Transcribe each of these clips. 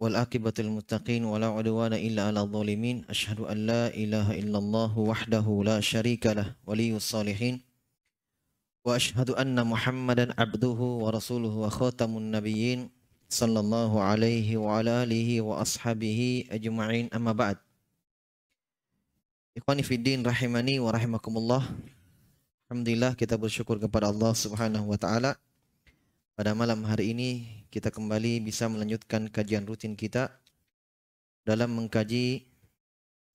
والعاقبة المتقين ولا عدوان إلا على الظالمين أشهد أن لا إله إلا الله وحده لا شريك له ولي الصالحين وأشهد أن محمدا عبده ورسوله وخاتم النبيين صلى الله عليه وعلى آله وأصحابه أجمعين أما بعد Ikhwani Fiddin rahimani wa rahimakumullah Alhamdulillah kita bersyukur kepada Allah subhanahu wa pada malam hari ini kita kembali bisa melanjutkan kajian rutin kita Dalam mengkaji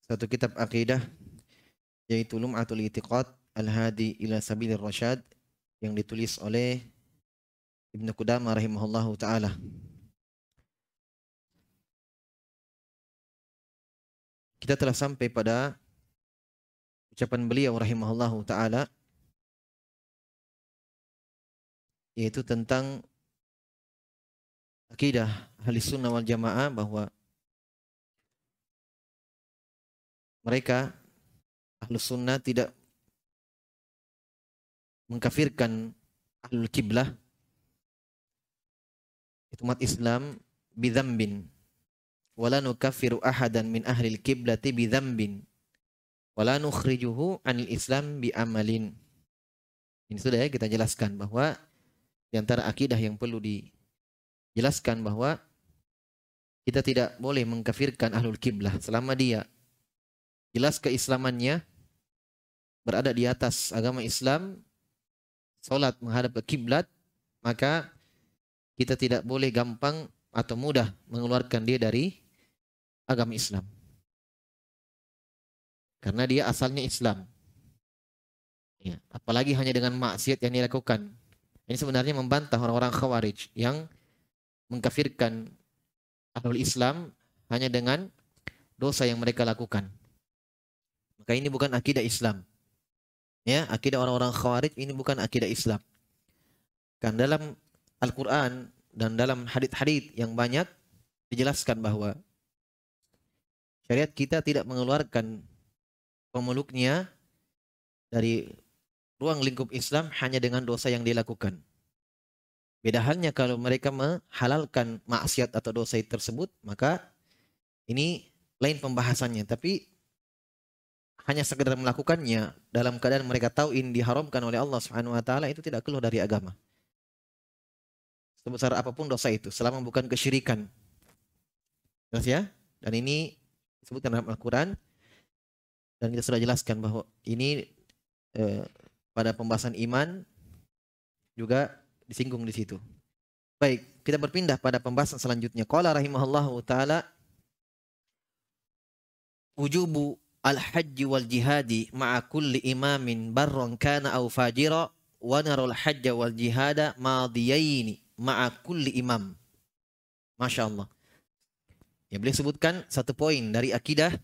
satu kitab akidah Yaitu Lum'atul Itiqad Al-Hadi ila Sabilir Rasyad Yang ditulis oleh Ibn Qudama rahimahullahu ta'ala. Kita telah sampai pada ucapan beliau rahimahullahu taala yaitu tentang akidah ahli sunnah wal jamaah bahwa mereka ahlu sunnah tidak mengkafirkan ahlul kiblah. Itu umat Islam bidhambin wala nukaffiru ahadan min ahlil kiblati bidhambin wala nukhrijuhu anil Islam bi amalin. Ini sudah ya kita jelaskan bahwa di antara akidah yang perlu dijelaskan bahwa kita tidak boleh mengkafirkan ahlul kiblah selama dia jelas keislamannya berada di atas agama Islam salat menghadap ke kiblat maka kita tidak boleh gampang atau mudah mengeluarkan dia dari agama Islam. Karena dia asalnya Islam. Ya, apalagi hanya dengan maksiat yang dilakukan. Ini sebenarnya membantah orang-orang khawarij yang mengkafirkan ahlul Islam hanya dengan dosa yang mereka lakukan. Maka ini bukan akidah Islam. Ya, akidah orang-orang khawarij ini bukan akidah Islam. Kan dalam Al-Quran dan dalam hadith-hadith yang banyak dijelaskan bahwa syariat kita tidak mengeluarkan pemeluknya dari ruang lingkup Islam hanya dengan dosa yang dilakukan. Beda halnya kalau mereka menghalalkan maksiat atau dosa tersebut, maka ini lain pembahasannya. Tapi hanya sekedar melakukannya dalam keadaan mereka tahu ini diharamkan oleh Allah Subhanahu wa taala itu tidak keluar dari agama. Sebesar apa pun dosa itu, selama bukan kesyirikan. Jelas ya? Dan ini disebutkan dalam Al-Qur'an dan kita sudah jelaskan bahwa ini eh, pada pembahasan iman juga disinggung di situ. Baik, kita berpindah pada pembahasan selanjutnya. Qala rahimahullahu taala wujubu al-hajj wal jihadi ma'a kulli imamin barran kana aw fajira wa narul hajj wal jihada madiyaini ma'a kulli imam. Masya Allah. Ya, beliau sebutkan satu poin dari akidah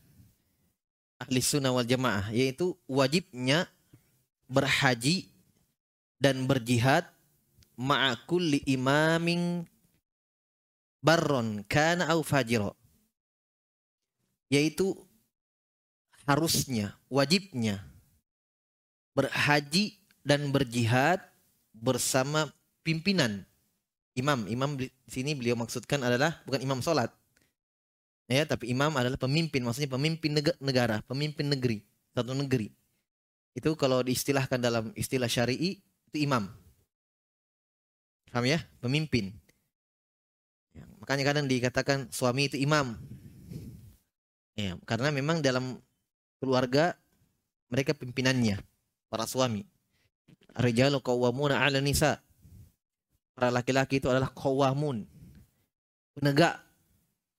ahli sunnah wal jamaah yaitu wajibnya berhaji dan berjihad ma'akulli imamin barron kana au fajiro. Yaitu harusnya wajibnya berhaji dan berjihad bersama pimpinan imam. Imam di sini beliau maksudkan adalah bukan imam solat Ya, tapi imam adalah pemimpin, maksudnya pemimpin negara, pemimpin negeri, satu negeri. Itu kalau diistilahkan dalam istilah syari'i itu imam. Paham ya? Pemimpin. Ya, makanya kadang dikatakan suami itu imam. Ya, karena memang dalam keluarga mereka pimpinannya, para suami. Rijalu qawwamuna 'ala nisa. Para laki-laki itu adalah qawwamun. Penegak.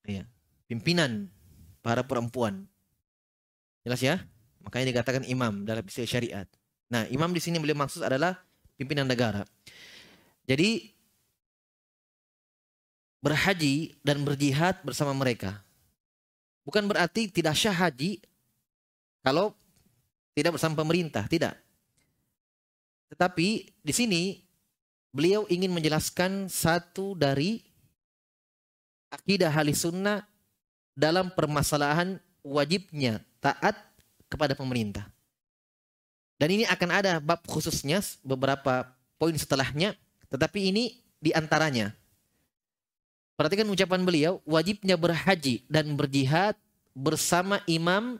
Ya pimpinan para perempuan. Jelas ya? Makanya dikatakan imam dalam istilah syariat. Nah, imam di sini beliau maksud adalah pimpinan negara. Jadi berhaji dan berjihad bersama mereka. Bukan berarti tidak syah haji kalau tidak bersama pemerintah, tidak. Tetapi di sini beliau ingin menjelaskan satu dari akidah ahli sunnah dalam permasalahan wajibnya taat kepada pemerintah. Dan ini akan ada bab khususnya beberapa poin setelahnya, tetapi ini di antaranya. Perhatikan ucapan beliau, wajibnya berhaji dan berjihad bersama imam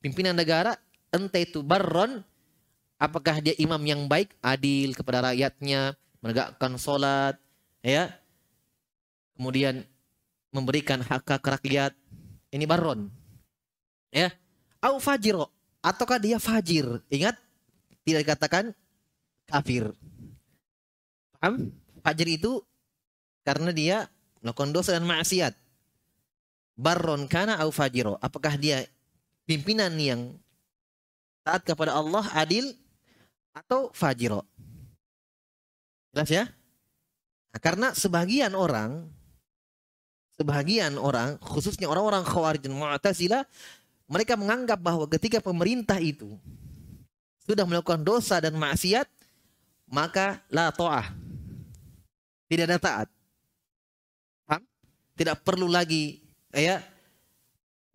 pimpinan negara, entah itu barron, apakah dia imam yang baik, adil kepada rakyatnya, menegakkan sholat, ya, kemudian memberikan hak hak rakyat, ini barron, ya, au fajiro, ataukah dia fajir, ingat tidak dikatakan kafir, paham? Fajir itu karena dia melakukan dosa dan maksiat. Barron kana au fajiro. Apakah dia pimpinan yang taat kepada Allah adil atau fajiro? Jelas ya? Nah, karena sebagian orang sebagian orang khususnya orang-orang Khawarij dan Mu'tazilah mereka menganggap bahwa ketika pemerintah itu sudah melakukan dosa dan maksiat maka la ta'ah tidak ada taat Paham? tidak perlu lagi ya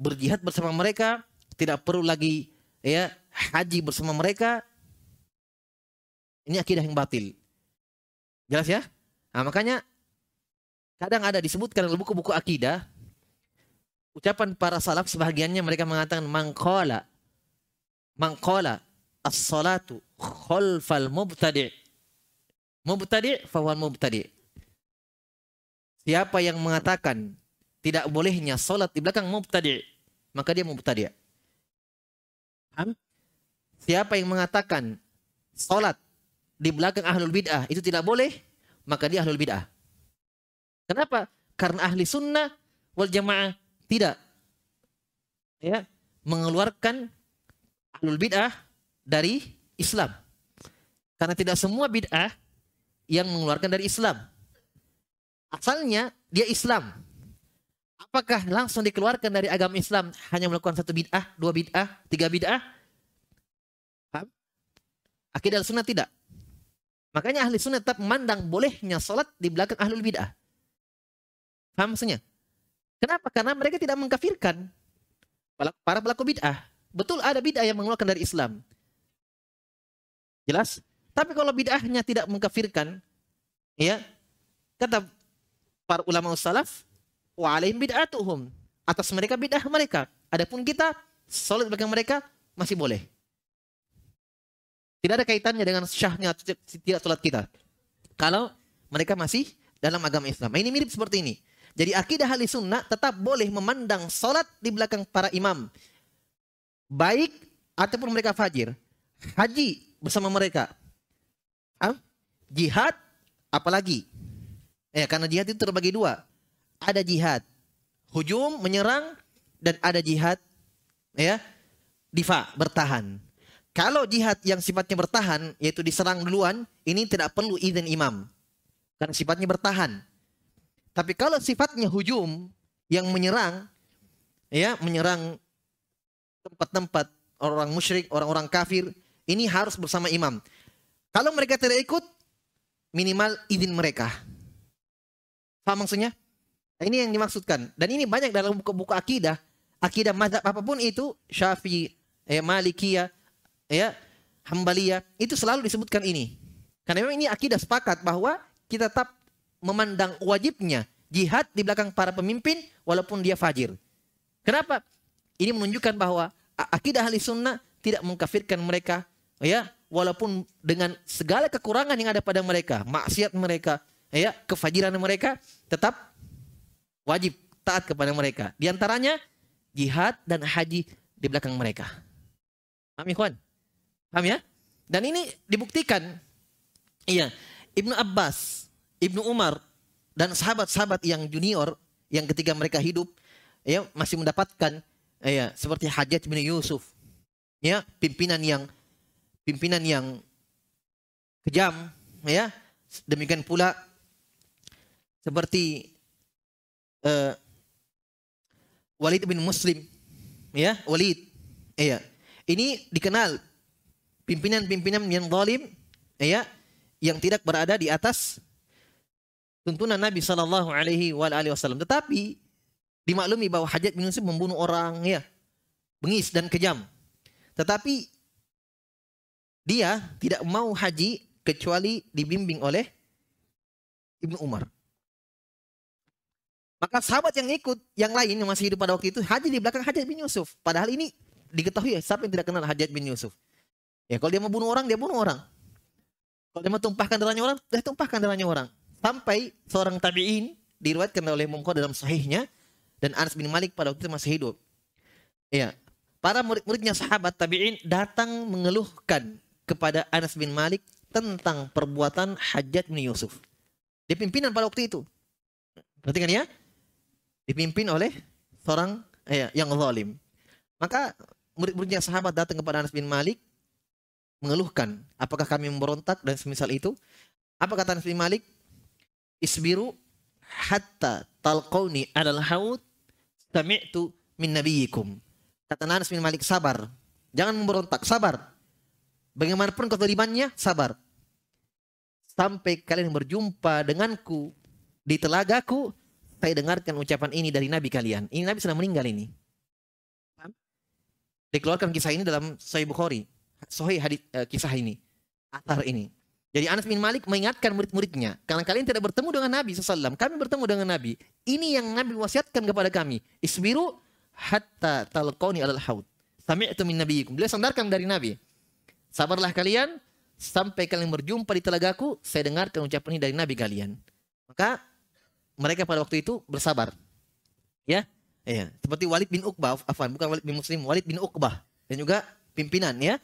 berjihad bersama mereka, tidak perlu lagi ya haji bersama mereka. Ini akidah yang batil. Jelas ya? Nah, makanya kadang ada disebutkan dalam buku-buku akidah ucapan para salaf sebagiannya mereka mengatakan mangkola mangkola as-salatu khalfal mubtadi' mubtadi' fawal mubtadi' siapa yang mengatakan tidak bolehnya sholat di belakang mubtadi, maka dia mubtadi. Siapa yang mengatakan sholat di belakang ahlul bid'ah itu tidak boleh, maka dia ahlul bid'ah. Kenapa? Karena ahli sunnah wal jamaah tidak ya mengeluarkan ahlul bid'ah dari Islam. Karena tidak semua bid'ah yang mengeluarkan dari Islam. Asalnya dia Islam, Apakah langsung dikeluarkan dari agama Islam hanya melakukan satu bid'ah, dua bid'ah, tiga bid'ah? Akidah sunnah tidak. Makanya ahli sunnah tetap memandang bolehnya sholat di belakang ahlul bid'ah. Paham maksudnya? Kenapa? Karena mereka tidak mengkafirkan para pelaku bid'ah. Betul ada bid'ah yang mengeluarkan dari Islam. Jelas? Tapi kalau bid'ahnya tidak mengkafirkan, ya, kata para ulama salaf, wa alaihim bid'atuhum. Atas mereka bid'ah mereka. Adapun kita salat belakang mereka masih boleh. Tidak ada kaitannya dengan syahnya tidak salat kita. Kalau mereka masih dalam agama Islam. Ini mirip seperti ini. Jadi akidah ahli sunnah tetap boleh memandang salat di belakang para imam. Baik ataupun mereka fajir. Haji bersama mereka. Hah? Jihad apalagi. Eh, karena jihad itu terbagi dua ada jihad hujum menyerang dan ada jihad ya difa bertahan kalau jihad yang sifatnya bertahan yaitu diserang duluan ini tidak perlu izin imam karena sifatnya bertahan tapi kalau sifatnya hujum yang menyerang ya menyerang tempat-tempat orang musyrik orang-orang kafir ini harus bersama imam kalau mereka tidak ikut minimal izin mereka paham maksudnya Nah, ini yang dimaksudkan. Dan ini banyak dalam buku-buku akidah. Akidah mazhab apa pun itu, Syafi'i, eh, Malikiyah, ya, Hambaliyah, itu selalu disebutkan ini. Karena memang ini akidah sepakat bahwa kita tetap memandang wajibnya jihad di belakang para pemimpin walaupun dia fajir. Kenapa? Ini menunjukkan bahwa akidah ahli sunnah tidak mengkafirkan mereka ya walaupun dengan segala kekurangan yang ada pada mereka, maksiat mereka, ya, kefajiran mereka tetap wajib taat kepada mereka. Di antaranya jihad dan haji di belakang mereka. Paham kawan? Paham ya? Dan ini dibuktikan. Iya, Ibnu Abbas, Ibnu Umar dan sahabat-sahabat yang junior yang ketika mereka hidup ya masih mendapatkan ya seperti Hajat bin Yusuf. Ya, pimpinan yang pimpinan yang kejam ya. Demikian pula seperti uh, Walid bin Muslim ya Walid iya ini dikenal pimpinan-pimpinan yang zalim ya yang tidak berada di atas tuntunan Nabi Shallallahu Alaihi Wasallam tetapi dimaklumi bahwa Hajat bin Yusuf membunuh orang ya bengis dan kejam tetapi dia tidak mau haji kecuali dibimbing oleh Ibnu Umar Maka sahabat yang ikut, yang lain yang masih hidup pada waktu itu, haji di belakang Hajat bin Yusuf. Padahal ini diketahui ya, siapa yang tidak kenal Hajat bin Yusuf. Ya kalau dia mau bunuh orang, dia bunuh orang. Kalau dia mau tumpahkan darahnya orang, dia tumpahkan darahnya orang. Sampai seorang tabi'in, diriwayatkan oleh Mungko dalam sahihnya, dan Anas bin Malik pada waktu itu masih hidup. Ya, para murid-muridnya sahabat tabi'in datang mengeluhkan kepada Anas bin Malik tentang perbuatan Hajat bin Yusuf. Dia pimpinan pada waktu itu. Perhatikan ya. Dipimpin oleh seorang eh, yang zalim. Maka murid-muridnya sahabat datang kepada Anas bin Malik mengeluhkan apakah kami memberontak dan semisal itu. Apa kata Anas bin Malik? Isbiru hatta talqauni alal haud sami'tu min nabiyikum. Kata Anas bin Malik sabar. Jangan memberontak, sabar. Bagaimanapun kezalimannya, sabar sampai kalian berjumpa denganku di telagaku, saya dengarkan ucapan ini dari Nabi kalian. Ini Nabi sudah meninggal ini. Dikeluarkan kisah ini dalam Sahih Bukhari. Sahih hadis uh, kisah ini. Atar ini. Jadi Anas bin Malik mengingatkan murid-muridnya, karena kalian tidak bertemu dengan Nabi SAW, kami bertemu dengan Nabi. Ini yang Nabi wasiatkan kepada kami. Isbiru hatta talqoni alal haud. Sami'tu min nabiyikum. Beliau sandarkan dari Nabi. Sabarlah kalian sampai kalian berjumpa di telagaku, saya dengarkan ucapan ini dari Nabi kalian. Maka mereka pada waktu itu bersabar. Ya, ya. Seperti Walid bin Uqbah, afan, bukan Walid bin Muslim, Walid bin Uqbah dan juga pimpinan ya.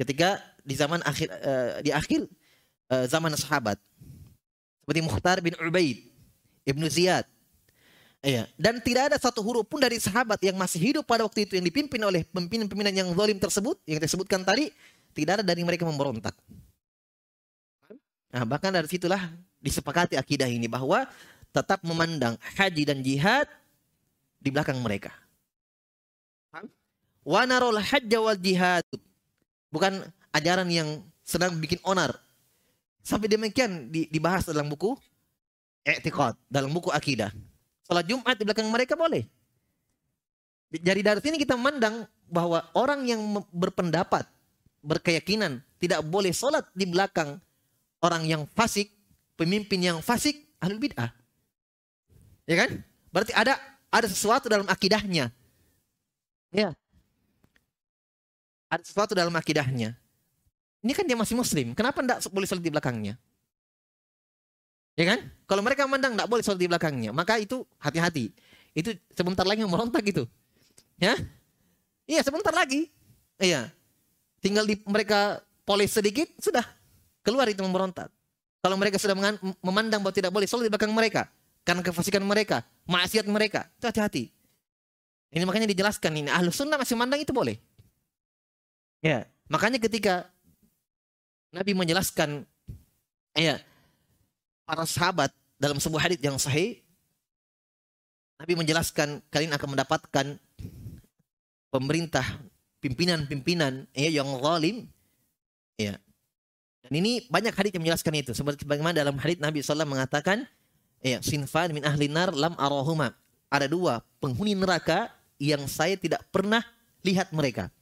Ketika di zaman akhir uh, di akhir uh, zaman sahabat. Seperti Mukhtar bin Ubaid, Ibnu Ziyad. Ya, dan tidak ada satu huruf pun dari sahabat yang masih hidup pada waktu itu yang dipimpin oleh pimpinan-pimpinan yang zalim tersebut yang disebutkan tadi tidak ada dari mereka memberontak. Nah, bahkan dari situlah disepakati akidah ini bahwa tetap memandang haji dan jihad di belakang mereka. Wa narol hajja wal jihad. Bukan ajaran yang sedang bikin onar. Sampai demikian dibahas dalam buku etikot, dalam buku akidah. Salat Jumat di belakang mereka boleh. Jadi dari sini kita memandang bahwa orang yang berpendapat berkeyakinan tidak boleh sholat di belakang orang yang fasik, pemimpin yang fasik, ahlul bid'ah. Ya kan? Berarti ada ada sesuatu dalam akidahnya. Ya. Ada sesuatu dalam akidahnya. Ini kan dia masih muslim. Kenapa tidak boleh sholat di belakangnya? Ya kan? Kalau mereka memandang tidak boleh sholat di belakangnya, maka itu hati-hati. Itu sebentar lagi merontak itu. Ya? Iya, sebentar lagi. Iya. Tinggal di mereka polis sedikit, sudah keluar itu memberontak. Kalau mereka sudah memandang bahwa tidak boleh sholat di belakang mereka, karena kefasikan mereka, maksiat mereka, itu hati-hati. Ini makanya dijelaskan ini, ahlu sunnah masih memandang itu boleh. Ya, makanya ketika Nabi menjelaskan ya para sahabat dalam sebuah hadis yang sahih, Nabi menjelaskan kalian akan mendapatkan pemerintah pimpinan-pimpinan ya yang zalim. Ya. Dan ini banyak hadis yang menjelaskan itu. Seperti bagaimana dalam hadis Nabi SAW mengatakan ya sinfan min ahli nar lam arahuma. Ada dua penghuni neraka yang saya tidak pernah lihat mereka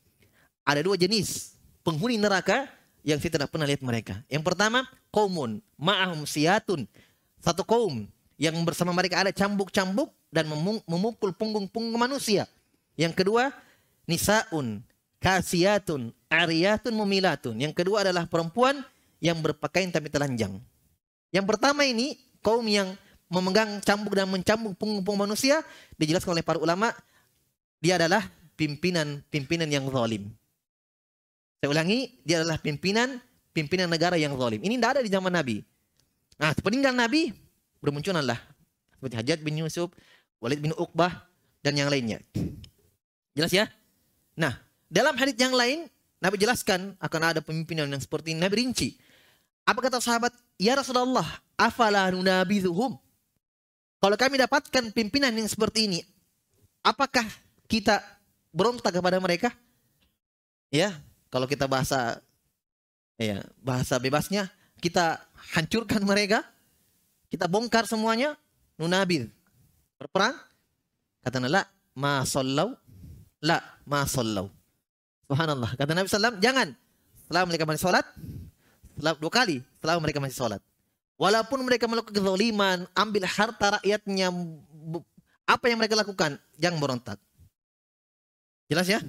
ada dua jenis penghuni neraka yang saya tidak pernah lihat mereka yang pertama kaumun ma'ahum siatun satu kaum yang bersama mereka ada cambuk-cambuk dan memukul punggung-punggung manusia yang kedua nisaun kasiyatun ariyatun mumilatun. Yang kedua adalah perempuan yang berpakaian tapi telanjang. Yang pertama ini kaum yang memegang cambuk dan mencambuk punggung-punggung manusia dijelaskan oleh para ulama dia adalah pimpinan-pimpinan yang zalim. Saya ulangi, dia adalah pimpinan pimpinan negara yang zalim. Ini tidak ada di zaman Nabi. Nah, sepeninggal Nabi bermunculanlah seperti Hajat bin Yusuf, Walid bin Uqbah dan yang lainnya. Jelas ya? Nah, dalam hadis yang lain, Nabi jelaskan akan ada pemimpinan yang seperti ini. Nabi rinci. Apa kata sahabat? Ya Rasulullah, afala nunabidhuhum? Kalau kami dapatkan pimpinan yang seperti ini, apakah kita berontak kepada mereka? Ya, kalau kita bahasa ya, bahasa bebasnya, kita hancurkan mereka, kita bongkar semuanya, nunabid. Berperang? Kata la ma sallau La, ma sallau. Subhanallah. Kata Nabi SAW, jangan. Setelah mereka masih sholat, setelah dua kali, setelah mereka masih sholat. Walaupun mereka melakukan kezaliman, ambil harta rakyatnya, apa yang mereka lakukan? Jangan berontak. Jelas ya?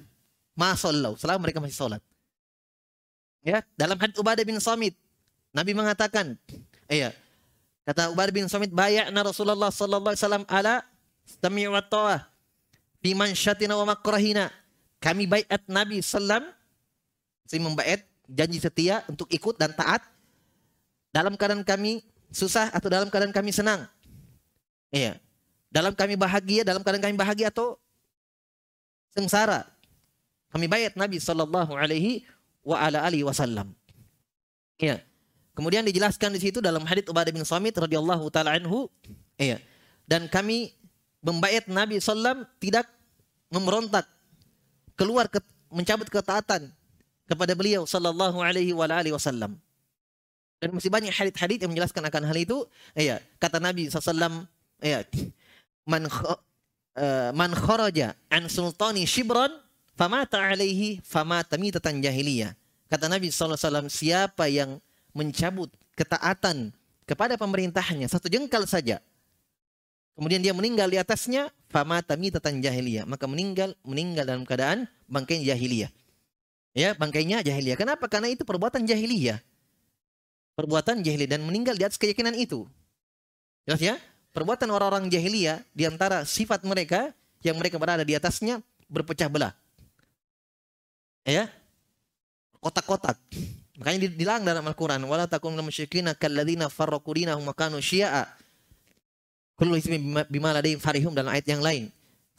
Masallahu, selama mereka masih sholat. Ya, dalam hadis Ubadah bin Samit, Nabi mengatakan, iya, kata Ubadah bin Samit, bayakna Rasulullah sallallahu alaihi wasallam ala sami' wa ta'ah fi mansyatina wa makrahina. Kami bayat Nabi sallam, saya membayat janji setia untuk ikut dan taat dalam keadaan kami susah atau dalam keadaan kami senang. Iya. Dalam kami bahagia, dalam keadaan kami bahagia atau sengsara. Kami bayat Nabi Sallallahu Alaihi wa ala alihi wasallam. Iya. Kemudian dijelaskan di situ dalam hadits Ubadah bin Samit radhiyallahu taala anhu, iya. Dan kami membayat Nabi sallam tidak memberontak, keluar ke, mencabut ketaatan kepada beliau sallallahu alaihi wa alihi wasallam. Dan masih banyak hadits-hadits yang menjelaskan akan hal itu. Iya, kata Nabi sallallahu ya man uh, man kharaja an sultani shibran famata alaihi famata mitatan jahiliyah. Kata Nabi SAW, siapa yang mencabut ketaatan kepada pemerintahnya satu jengkal saja, kemudian dia meninggal di atasnya, famata mitatan jahiliyah. Maka meninggal meninggal dalam keadaan bangkai jahiliyah. Ya, bangkainya jahiliyah. Kenapa? Karena itu perbuatan jahiliyah. Perbuatan jahiliyah dan meninggal di atas keyakinan itu. Jelas ya? perbuatan orang-orang jahiliyah di antara sifat mereka yang mereka berada di atasnya berpecah belah. Ya. Kotak-kotak. Makanya dilarang dalam Al-Qur'an, "Wala takum minal musyrikina kalladzina farraqu dinahum wa kanu syi'a." Kullu bima ladaihim farihum dalam ayat yang lain.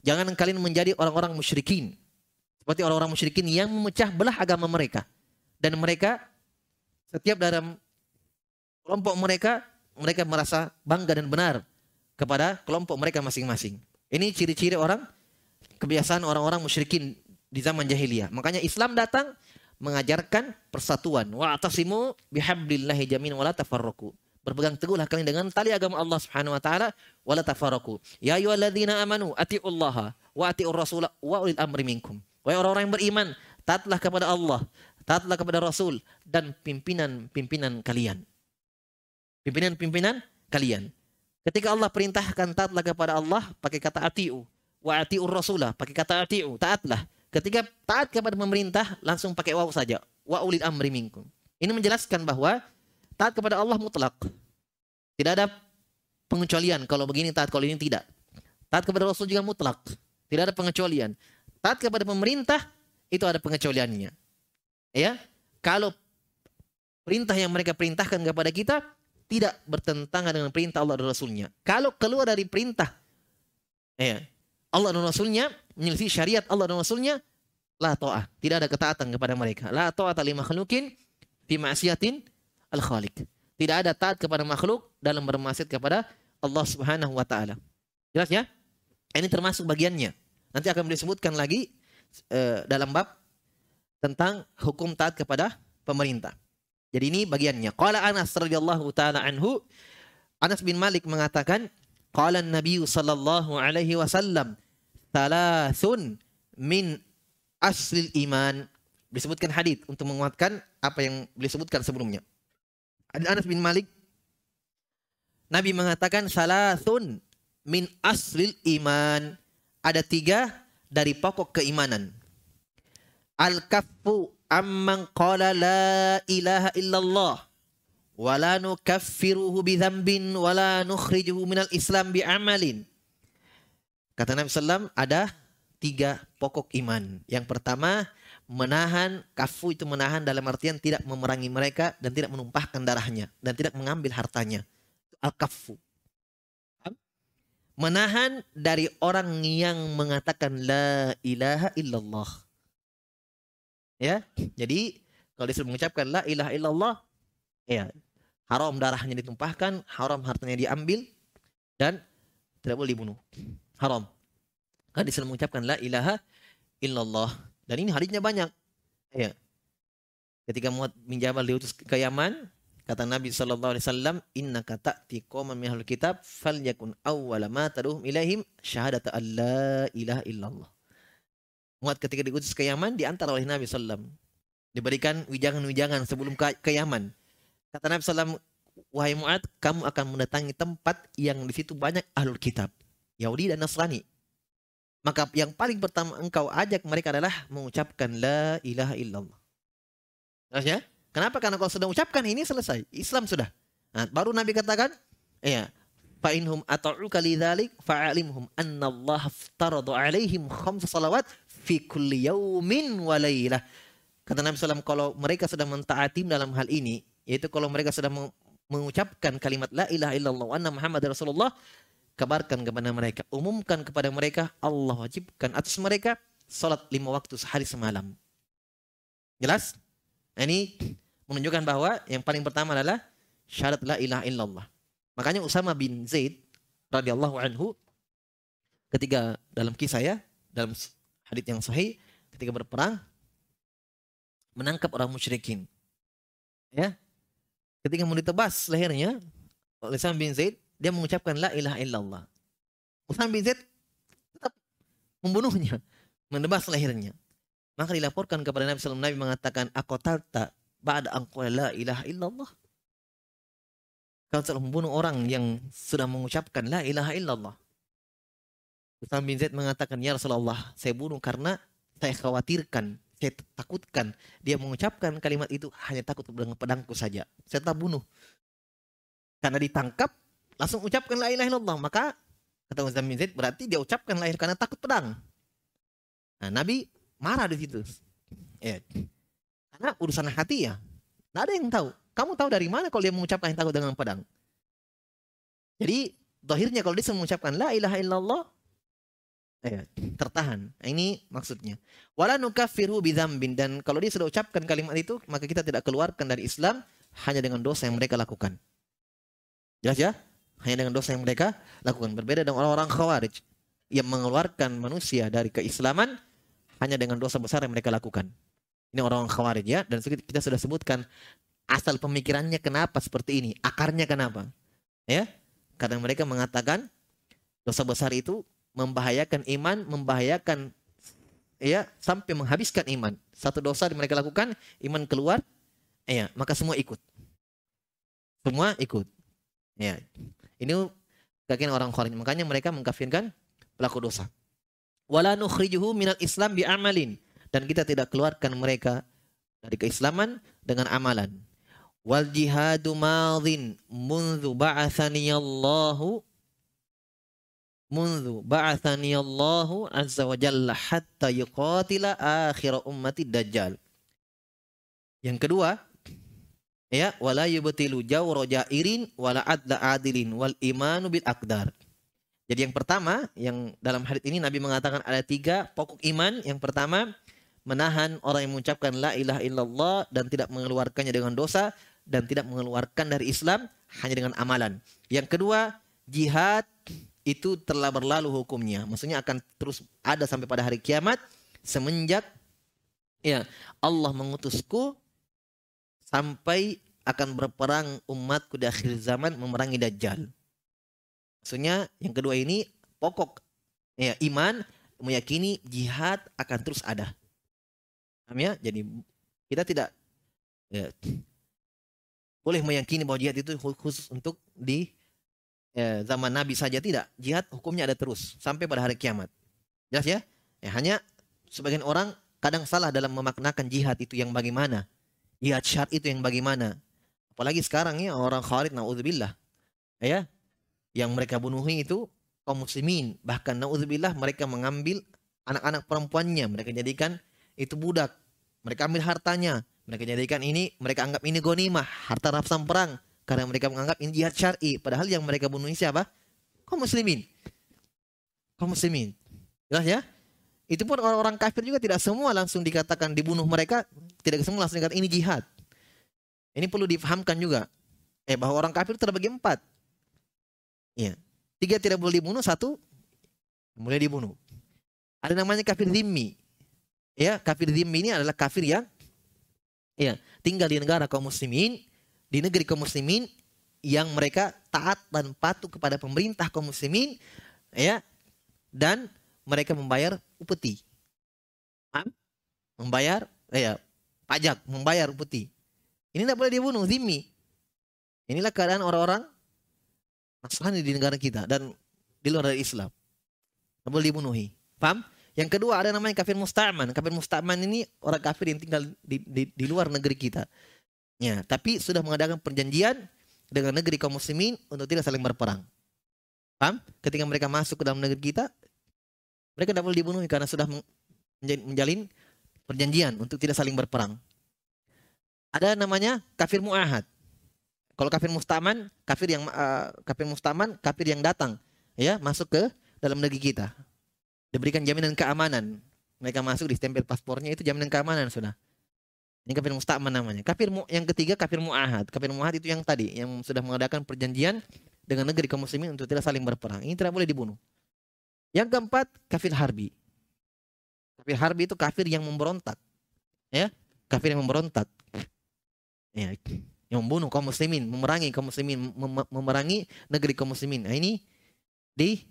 Jangan kalian menjadi orang-orang musyrikin. Seperti orang-orang musyrikin yang memecah belah agama mereka. Dan mereka setiap dalam kelompok mereka mereka merasa bangga dan benar kepada kelompok mereka masing-masing. Ini ciri-ciri orang kebiasaan orang-orang musyrikin di zaman jahiliyah. Makanya Islam datang mengajarkan persatuan. Wa atasimu bihablillahi jamin wa la. Berpegang teguhlah kalian dengan tali agama Allah Subhanahu wa taala wa la tafarraqu. Ya ayyuhalladzina amanu atiullaha wa atiur rasul wa ulil amri minkum. Wahai orang-orang yang beriman, taatlah kepada Allah, taatlah kepada Rasul dan pimpinan-pimpinan kalian. Pimpinan-pimpinan kalian. Ketika Allah perintahkan taatlah kepada Allah pakai kata atiu, wa atiur rasulah pakai kata atiu, taatlah. Ketika taat kepada pemerintah langsung pakai waw saja, wa ulil amri minkum. Ini menjelaskan bahwa taat kepada Allah mutlak. Tidak ada pengecualian kalau begini taat kalau ini tidak. Taat kepada Rasul juga mutlak. Tidak ada pengecualian. Taat kepada pemerintah itu ada pengecualiannya. Ya, kalau perintah yang mereka perintahkan kepada kita tidak bertentangan dengan perintah Allah dan Rasulnya. Kalau keluar dari perintah ya, Allah dan Rasulnya, menyelisih syariat Allah dan Rasulnya, la ta'ah. Tidak ada ketaatan kepada mereka. La ta'ata li makhlukin fi ma'siyatin al-khaliq. Tidak ada taat kepada makhluk dalam bermaksiat kepada Allah Subhanahu wa taala. Jelas ya? Ini termasuk bagiannya. Nanti akan disebutkan lagi uh, dalam bab tentang hukum taat kepada pemerintah. Jadi ini bagiannya. Qala Anas radhiyallahu taala anhu Anas bin Malik mengatakan qala Nabi sallallahu alaihi wasallam thalathun min aslil iman disebutkan hadis untuk menguatkan apa yang beliau sebutkan sebelumnya. Anas bin Malik Nabi mengatakan salasun min aslil iman ada tiga dari pokok keimanan. Al-kaffu amman qala la ilaha illallah wa la nukaffiruhu bi dzambin wa la nukhrijuhu minal islam bi amalin. Kata Nabi sallam ada tiga pokok iman. Yang pertama menahan kafu itu menahan dalam artian tidak memerangi mereka dan tidak menumpahkan darahnya dan tidak mengambil hartanya. Al kafu. Menahan dari orang yang mengatakan la ilaha illallah Ya. Jadi kalau disuruh mengucapkan la ilaha illallah ya haram darahnya ditumpahkan, haram hartanya diambil dan tidak boleh dibunuh. Haram. Kan disuruh mengucapkan la ilaha illallah. Dan ini hadisnya banyak. Ya. Ketika Muad bin diutus ke Yaman, kata Nabi sallallahu alaihi wasallam, "Innaka ta'ti qauman min ahlul kitab falyakun awwala ma tad'uhum ilaihim syahadatu an la ilaha illallah." Muat ketika diutus ke Yaman diantar oleh Nabi SAW. Diberikan wijangan-wijangan sebelum ke, Yaman. Kata Nabi SAW, wahai Mu'ad, kamu akan mendatangi tempat yang di situ banyak ahlul kitab. Yahudi dan Nasrani. Maka yang paling pertama engkau ajak mereka adalah mengucapkan la ilaha illallah. Jelas ya? Kenapa? Karena kalau sudah ucapkan ini selesai. Islam sudah. Nah, baru Nabi katakan, ya, fa inhum ata'uka lidzalik fa'alimhum anna Allah aftarada alaihim khamsa salawat fi kulli yaumin wa. Kata Nabi SAW, kalau mereka sudah mentaati dalam hal ini, yaitu kalau mereka sudah mengucapkan kalimat la ilaha illallah wa anna Muhammad Rasulullah, kabarkan kepada mereka, umumkan kepada mereka, Allah wajibkan atas mereka salat lima waktu sehari semalam. Jelas? Ini menunjukkan bahwa yang paling pertama adalah syarat la ilaha illallah. Makanya Usama bin Zaid radhiyallahu anhu ketika dalam kisah ya, dalam hadis yang sahih ketika berperang menangkap orang musyrikin. Ya. Ketika mau ditebas lehernya oleh Usama bin Zaid, dia mengucapkan la ilaha illallah. Usama bin Zaid tetap membunuhnya, menebas lehernya. Maka dilaporkan kepada Nabi SAW, Nabi mengatakan, Aku talta ba'da angkul la ilaha illallah. Kau telah membunuh orang yang sudah mengucapkan la ilaha illallah. Usama bin Zaid mengatakan, Ya Rasulullah, saya bunuh karena saya khawatirkan, saya takutkan dia mengucapkan kalimat itu hanya takut dengan pedangku saja. Saya tak bunuh. Karena ditangkap, langsung ucapkan la ilaha illallah. Maka kata Ustaz bin Zaid berarti dia ucapkan la karena takut pedang. Nah, Nabi marah di situ. Ya. Karena urusan hati ya. Tidak ada yang tahu. Kamu tahu dari mana kalau dia mengucapkan takut dengan pedang? Jadi, dohirnya kalau dia mengucapkan la ilaha illallah, ya, tertahan. Nah, ini maksudnya. Wala nukafiru bidzambin dan kalau dia sudah ucapkan kalimat itu, maka kita tidak keluarkan dari Islam hanya dengan dosa yang mereka lakukan. Jelas ya? Hanya dengan dosa yang mereka lakukan. Berbeda dengan orang-orang khawarij yang mengeluarkan manusia dari keislaman hanya dengan dosa besar yang mereka lakukan. Ini orang-orang khawarij ya. Dan kita sudah sebutkan asal pemikirannya kenapa seperti ini. Akarnya kenapa. Ya. Karena mereka mengatakan dosa besar itu membahayakan iman, membahayakan ya sampai menghabiskan iman. Satu dosa yang mereka lakukan, iman keluar, ya maka semua ikut. Semua ikut. Ya. Ini keyakinan orang Khawarij. Makanya mereka mengkafirkan pelaku dosa. Wala nukhrijuhu minal Islam bi amalin dan kita tidak keluarkan mereka dari keislaman dengan amalan. Wal jihadu madhin mundu ba'athani Allahu mundu ba'athani Allahu azza wa jalla hatta yuqatila akhir ummati dajjal. Yang kedua, ya wala yubtilu jawra jairin wala adla adilin wal imanu bil akdar. Jadi yang pertama yang dalam hadis ini Nabi mengatakan ada tiga pokok iman. Yang pertama menahan orang yang mengucapkan la ilaha illallah dan tidak mengeluarkannya dengan dosa dan tidak mengeluarkan dari Islam hanya dengan amalan. Yang kedua, jihad itu telah berlalu hukumnya. Maksudnya akan terus ada sampai pada hari kiamat semenjak ya Allah mengutusku sampai akan berperang umatku di akhir zaman memerangi Dajjal. Maksudnya yang kedua ini pokok ya iman meyakini jihad akan terus ada. Paham ya? Jadi kita tidak ya, boleh meyakini bahwa jihad itu khusus untuk di ya, zaman Nabi saja tidak. Jihad hukumnya ada terus sampai pada hari kiamat. Jelas ya? ya hanya sebagian orang kadang salah dalam memaknakan jihad itu yang bagaimana. Jihad syar itu yang bagaimana. Apalagi sekarang ya orang khawarij naudzubillah. Ya. Yang mereka bunuhi itu kaum muslimin. Bahkan naudzubillah mereka mengambil anak-anak perempuannya, mereka jadikan itu budak. Mereka ambil hartanya, mereka jadikan ini, mereka anggap ini gonimah, harta rampasan perang karena mereka menganggap ini jihad syar'i. Padahal yang mereka bunuh ini siapa? Kaum muslimin. Kaum muslimin. Jelas ya? Itu pun orang-orang kafir juga tidak semua langsung dikatakan dibunuh mereka, tidak semua langsung dikatakan ini jihad. Ini perlu difahamkan juga. Eh bahwa orang kafir terbagi empat. Ya. Tiga tidak boleh dibunuh, satu boleh dibunuh. Ada namanya kafir zimmi. Ya, kafir zimmi ini adalah kafir yang ya, tinggal di negara kaum muslimin, di negeri kaum muslimin yang mereka taat dan patuh kepada pemerintah kaum muslimin ya dan mereka membayar upeti. Membayar eh, ya, pajak, membayar upeti. Ini tidak boleh dibunuh, zimmi. Inilah keadaan orang-orang Nasrani di negara kita dan di luar dari Islam. Tidak boleh dibunuhi. Paham? Yang kedua ada namanya kafir musta'man. Kafir musta'man ini orang kafir yang tinggal di, di, di luar negeri kita. Ya, tapi sudah mengadakan perjanjian dengan negeri kaum muslimin untuk tidak saling berperang. Paham? Ketika mereka masuk ke dalam negeri kita, mereka tidak boleh dibunuh karena sudah menjalin perjanjian untuk tidak saling berperang. Ada namanya kafir muahad. Kalau kafir mustaman, kafir yang uh, kafir mustaman, kafir yang datang ya masuk ke dalam negeri kita. Diberikan jaminan keamanan. Mereka masuk di stempel paspornya itu jaminan keamanan sudah. Ini kafir mustaman namanya. Kafir mu, yang ketiga kafir muahad. Kafir muahad itu yang tadi yang sudah mengadakan perjanjian dengan negeri kaum muslimin untuk tidak saling berperang. Ini tidak boleh dibunuh. Yang keempat kafir harbi. Kafir harbi itu kafir yang memberontak. Ya, kafir yang memberontak. Ya, yang membunuh kaum muslimin, memerangi kaum muslimin, mem memerangi negeri kaum muslimin. Nah, ini di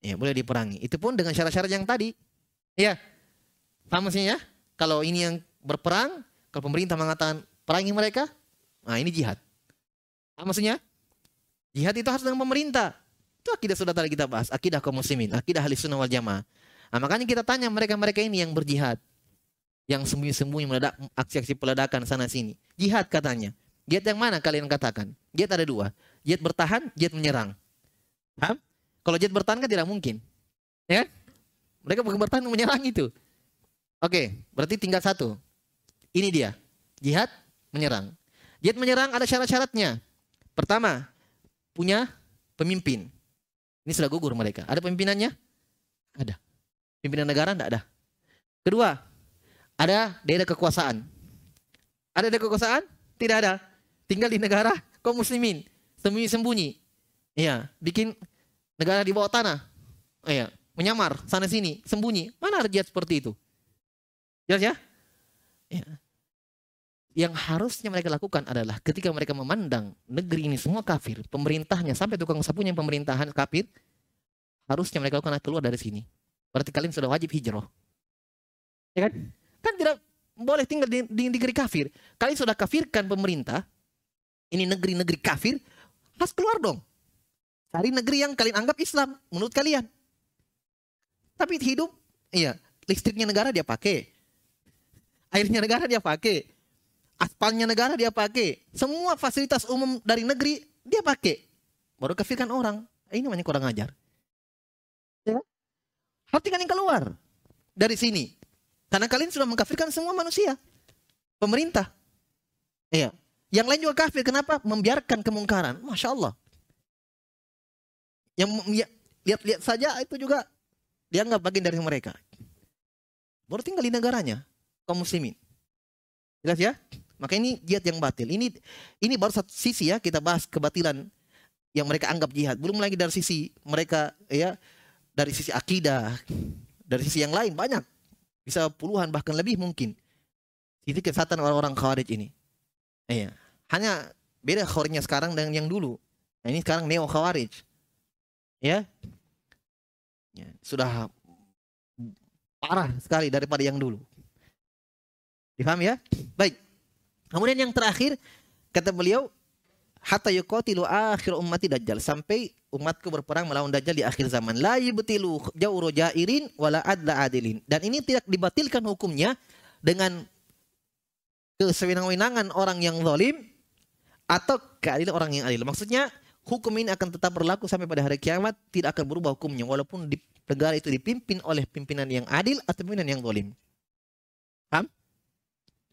ya boleh diperangi. Itu pun dengan syarat-syarat yang tadi. Ya. Paham maksudnya? Kalau ini yang berperang, kalau pemerintah mengatakan perangi mereka, nah ini jihad. Apa maksudnya? Jihad itu harus dengan pemerintah. Itu akidah sudah tadi kita bahas, akidah kaum muslimin, akidah ahli sunnah wal jamaah. Nah, makanya kita tanya mereka-mereka ini yang berjihad. Yang sembunyi-sembunyi meledak aksi-aksi peledakan sana sini. Jihad katanya. Jihad yang mana kalian katakan? Jihad ada dua. Jihad bertahan, jihad menyerang. Paham? Kalau jihad bertahan kan tidak mungkin. Ya kan? Mereka bukan bertahan menyerang itu. Oke, berarti tinggal satu. Ini dia. Jihad menyerang. Jihad menyerang ada syarat-syaratnya. Pertama, punya pemimpin. Ini sudah gugur mereka. Ada pemimpinannya? Ada. Pimpinan negara tidak ada. Kedua, ada daerah kekuasaan. Ada daerah kekuasaan? Tidak ada. Tinggal di negara kaum muslimin. Sembunyi-sembunyi. Iya, bikin negara di bawah tanah. Iya, menyamar sana sini, sembunyi. Mana ada seperti itu? Jelas ya? Ya. Yang harusnya mereka lakukan adalah ketika mereka memandang negeri ini semua kafir, pemerintahnya sampai tukang sapunya pemerintahan kafir, harusnya mereka lakukan keluar dari sini. Berarti kalian sudah wajib hijrah. Ya kan? Kan tidak boleh tinggal di, di negeri kafir. Kalian sudah kafirkan pemerintah, ini negeri-negeri kafir, harus keluar dong. Cari negeri yang kalian anggap Islam menurut kalian. Tapi hidup, iya, listriknya negara dia pakai, airnya negara dia pakai, aspalnya negara dia pakai, semua fasilitas umum dari negeri dia pakai. Baru kafirkan orang. Ini namanya kurang ajar. Ya? Harus tinggalin keluar dari sini. Karena kalian sudah mengkafirkan semua manusia. Pemerintah. Iya. Yang lain juga kafir. Kenapa? Membiarkan kemungkaran. Masya Allah. Yang ya, lihat-lihat saja itu juga dianggap bagian dari mereka. Baru tinggal di negaranya kaum muslimin. Jelas ya? Maka ini jihad yang batil. Ini ini baru satu sisi ya kita bahas kebatilan yang mereka anggap jihad. Belum lagi dari sisi mereka ya dari sisi akidah, dari sisi yang lain banyak. Bisa puluhan bahkan lebih mungkin. Itu kesatan orang-orang khawarij ini. Iya. Hanya beda khawarijnya sekarang dengan yang dulu. Nah, ini sekarang neo khawarij. Ya. ya. Sudah parah sekali daripada yang dulu. Difaham ya? Baik. Kemudian yang terakhir kata beliau hatta yuqatilu akhir ummati dajjal. Sampai umatku berperang melawan dajjal di akhir zaman. La yubtilu jawru jairin wala adla adilin. Dan ini tidak dibatilkan hukumnya dengan kesewenang-wenangan orang yang zalim atau keadilan orang yang adil. Maksudnya hukum ini akan tetap berlaku sampai pada hari kiamat tidak akan berubah hukumnya walaupun di negara itu dipimpin oleh pimpinan yang adil atau pimpinan yang zalim. Paham?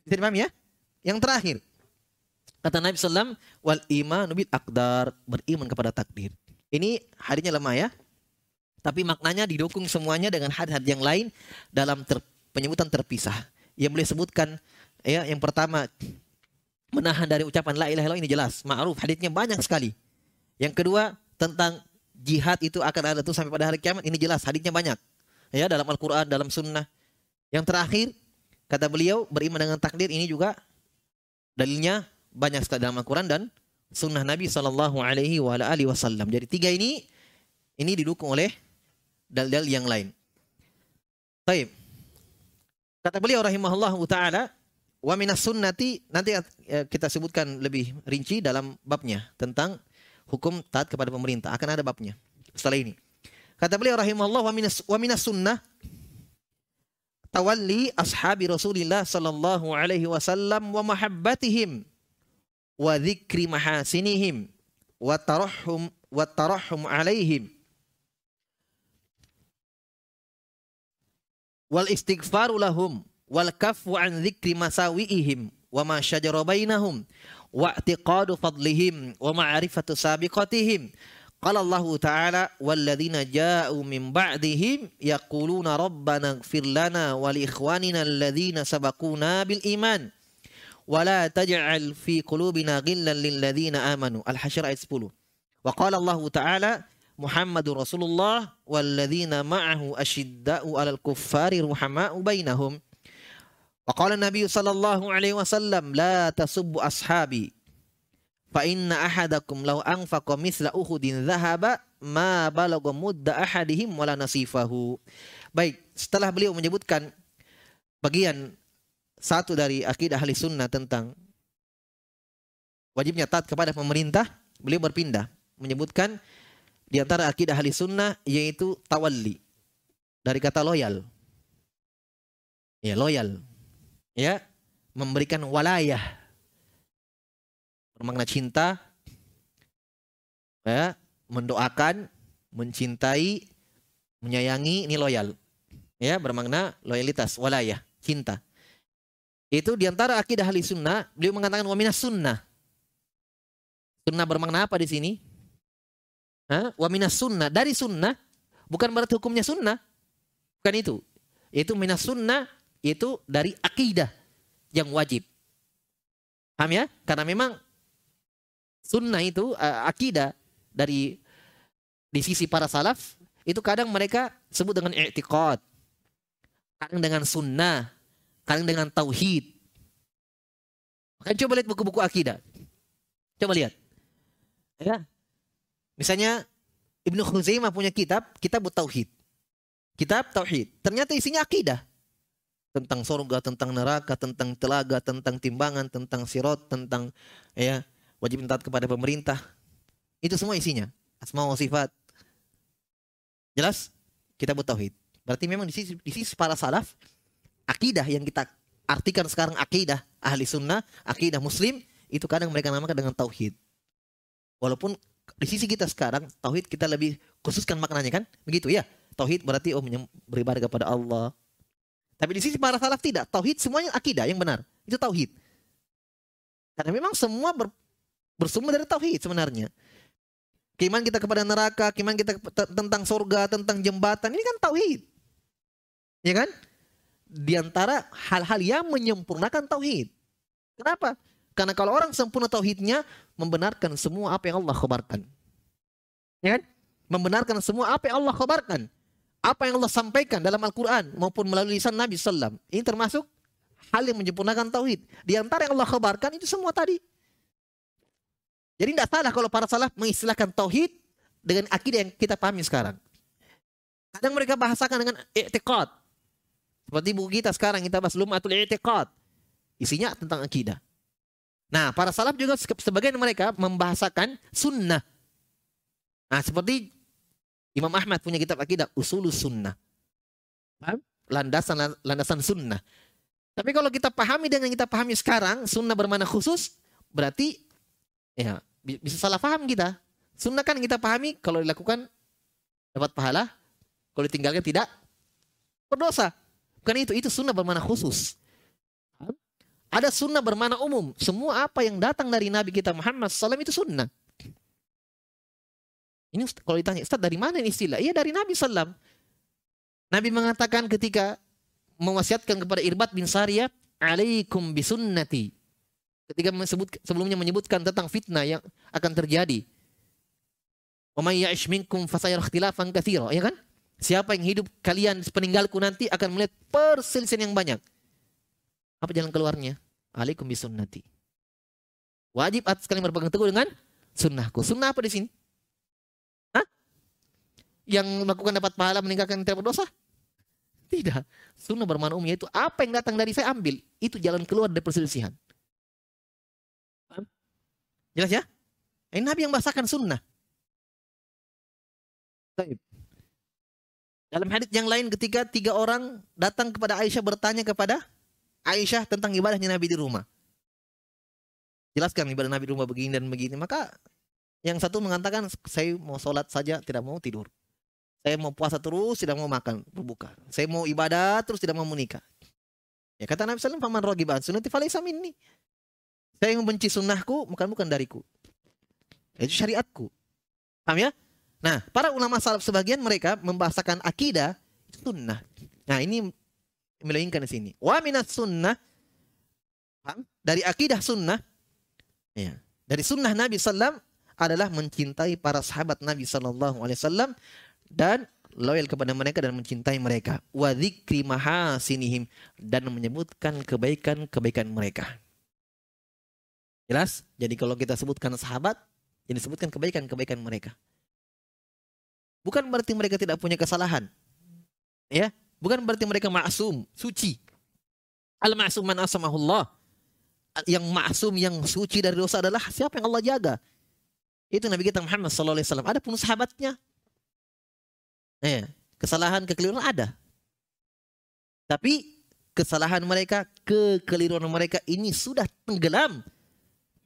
Bisa dipahami ya? Yang terakhir. Kata Nabi SAW, wal iman bil akdar, beriman kepada takdir. Ini hadisnya lemah ya. Tapi maknanya didukung semuanya dengan hadis-hadis yang lain dalam ter, penyebutan terpisah. Yang boleh sebutkan ya yang pertama menahan dari ucapan la ilaha illallah ini jelas, ma'ruf, hadisnya banyak sekali. Yang kedua tentang jihad itu akan ada tuh sampai pada hari kiamat ini jelas, hadisnya banyak. Ya dalam Al-Qur'an, dalam sunnah. Yang terakhir Kata beliau beriman dengan takdir ini juga dalilnya banyak sekali dalam Al-Quran dan sunnah Nabi Shallallahu Alaihi Wasallam. Jadi tiga ini ini didukung oleh dalil-dalil yang lain. Baik. Kata beliau rahimahullah taala wa minas sunnati nanti eh, kita sebutkan lebih rinci dalam babnya tentang hukum taat kepada pemerintah akan ada babnya setelah ini. Kata beliau rahimahullah wa minas, wa minas sunnah tawalli ashabi Rasulillah sallallahu alaihi wasallam wa mahabbatihim wa dzikri mahasinihim wa tarahhum wa tarahhum alaihim. Wal istighfaru lahum wal kafu an dzikri masawiihim wa ma syajara bainahum wa i'tiqadu fadlihim wa ma'rifatu sabiqatihim Allah Ta'ala walladzina ja'u min ba'dihim yaquluna rabbana ighfir lana wa li ikhwanina alladzina sabaquna bil iman wa la taj'al fi qulubina ghillan lil ladzina amanu Al-Hasyr ayat 10 Wa qala Allah Ta'ala Muhammadur Rasulullah walladzina ma'ahu asyidda'u 'alal kuffari ruhama'u bainahum Wa qala Nabi sallallahu alaihi wasallam la tasubbu ashabi Fa inna ahadakum law anfaqa mithla Uhudin dhahaba ma balagha mudda ahadihim wala nasifahu. Baik, setelah beliau menyebutkan bagian satu dari akidah ahli sunnah tentang wajibnya taat kepada pemerintah, beliau berpindah menyebutkan di antara akidah ahli sunnah yaitu tawalli dari kata loyal. Ya, loyal. Ya, memberikan walayah bermakna cinta, ya, mendoakan, mencintai, menyayangi, ini loyal. Ya, bermakna loyalitas, walayah, cinta. Itu di antara akidah ahli sunnah, beliau mengatakan wamina sunnah. Sunnah bermakna apa di sini? Wamina sunnah, dari sunnah, bukan berarti hukumnya sunnah. Bukan itu. Itu minas sunnah, itu dari akidah yang wajib. Paham ya? Karena memang sunnah itu uh, akidah dari di sisi para salaf itu kadang mereka sebut dengan i'tiqad kadang dengan sunnah kadang dengan tauhid. Kan coba lihat buku-buku akidah. Coba lihat. Ya. Misalnya Ibnu Khuzaimah punya kitab kitab tauhid. Kitab tauhid. Ternyata isinya akidah. Tentang surga, tentang neraka, tentang telaga, tentang timbangan, tentang sirot, tentang ya wajib taat kepada pemerintah. Itu semua isinya. Asma wa sifat. Jelas? Kita buat tauhid. Berarti memang di sisi, di sisi para salaf, akidah yang kita artikan sekarang akidah ahli sunnah, akidah muslim, itu kadang mereka namakan dengan tauhid. Walaupun di sisi kita sekarang, tauhid kita lebih khususkan maknanya kan? Begitu ya. Tauhid berarti oh beribadah kepada Allah. Tapi di sisi para salaf tidak. Tauhid semuanya akidah yang benar. Itu tauhid. Karena memang semua ber, bersumber dari tauhid sebenarnya. Keiman kita kepada neraka, keiman kita tentang surga, tentang jembatan, ini kan tauhid. Ya kan? Di antara hal-hal yang menyempurnakan tauhid. Kenapa? Karena kalau orang sempurna tauhidnya membenarkan semua apa yang Allah khabarkan. Ya kan? Membenarkan semua apa yang Allah khabarkan. Apa yang Allah sampaikan dalam Al-Quran maupun melalui lisan Nabi Sallam. Ini termasuk hal yang menyempurnakan tauhid. Di antara yang Allah khabarkan itu semua tadi. Jadi tidak salah kalau para salaf mengistilahkan tauhid dengan akidah yang kita pahami sekarang. Kadang mereka bahasakan dengan i'tiqad. Seperti buku kita sekarang kita bahas lumatul i'tiqad. Isinya tentang akidah. Nah, para salaf juga sebagian mereka membahasakan sunnah. Nah, seperti Imam Ahmad punya kitab akidah usulus sunnah. Landasan landasan sunnah. Tapi kalau kita pahami dengan kita pahami sekarang, sunnah bermana khusus, berarti ya bisa salah paham kita. Sunnah kan kita pahami kalau dilakukan dapat pahala, kalau ditinggalkan tidak berdosa. Bukan itu, itu sunnah bermana khusus. Ada sunnah bermana umum. Semua apa yang datang dari Nabi kita Muhammad SAW itu sunnah. Ini kalau ditanya, Ustaz dari mana ini istilah? Iya dari Nabi SAW. Nabi mengatakan ketika mewasiatkan kepada Irbat bin Sariyah, alaikum bisunnati ketika menyebut, sebelumnya menyebutkan tentang fitnah yang akan terjadi. Ya kan? Siapa yang hidup kalian peninggalku nanti akan melihat perselisihan yang banyak. Apa jalan keluarnya? Alaikum bisunnati. Wajib atas kalian berpegang teguh dengan sunnahku. Sunnah apa di sini? Hah? Yang melakukan dapat pahala meninggalkan tidak berdosa? Tidak. Sunnah bermakna umum yaitu apa yang datang dari saya ambil. Itu jalan keluar dari perselisihan. Jelas ya? Ini Nabi yang bahasakan sunnah. Dalam hadis yang lain ketika tiga orang datang kepada Aisyah bertanya kepada Aisyah tentang ibadahnya Nabi di rumah. Jelaskan ibadah Nabi di rumah begini dan begini. Maka yang satu mengatakan saya mau sholat saja tidak mau tidur. Saya mau puasa terus tidak mau makan berbuka. Saya mau ibadah terus tidak mau menikah. Ya kata Nabi SAW, "Faman rogiban sunnati falaysa minni." Saya yang membenci sunnahku bukan bukan dariku. Itu syariatku. Paham ya? Nah, para ulama salaf sebagian mereka membahasakan akidah sunnah. Nah, ini melainkan di sini. Wa minas sunnah paham? dari akidah sunnah ya, dari sunnah Nabi sallam adalah mencintai para sahabat Nabi wasallam dan loyal kepada mereka dan mencintai mereka. Wa dzikri mahasinihim dan menyebutkan kebaikan-kebaikan mereka. Jelas? Jadi kalau kita sebutkan sahabat, yang disebutkan kebaikan-kebaikan mereka. Bukan berarti mereka tidak punya kesalahan. Ya, bukan berarti mereka maksum, suci. Al-ma'sum man asamahullah. Yang maksum, yang suci dari dosa adalah siapa yang Allah jaga. Itu Nabi kita Muhammad sallallahu alaihi wasallam. Ada pun sahabatnya. Ya, kesalahan, kekeliruan ada. Tapi kesalahan mereka, kekeliruan mereka ini sudah tenggelam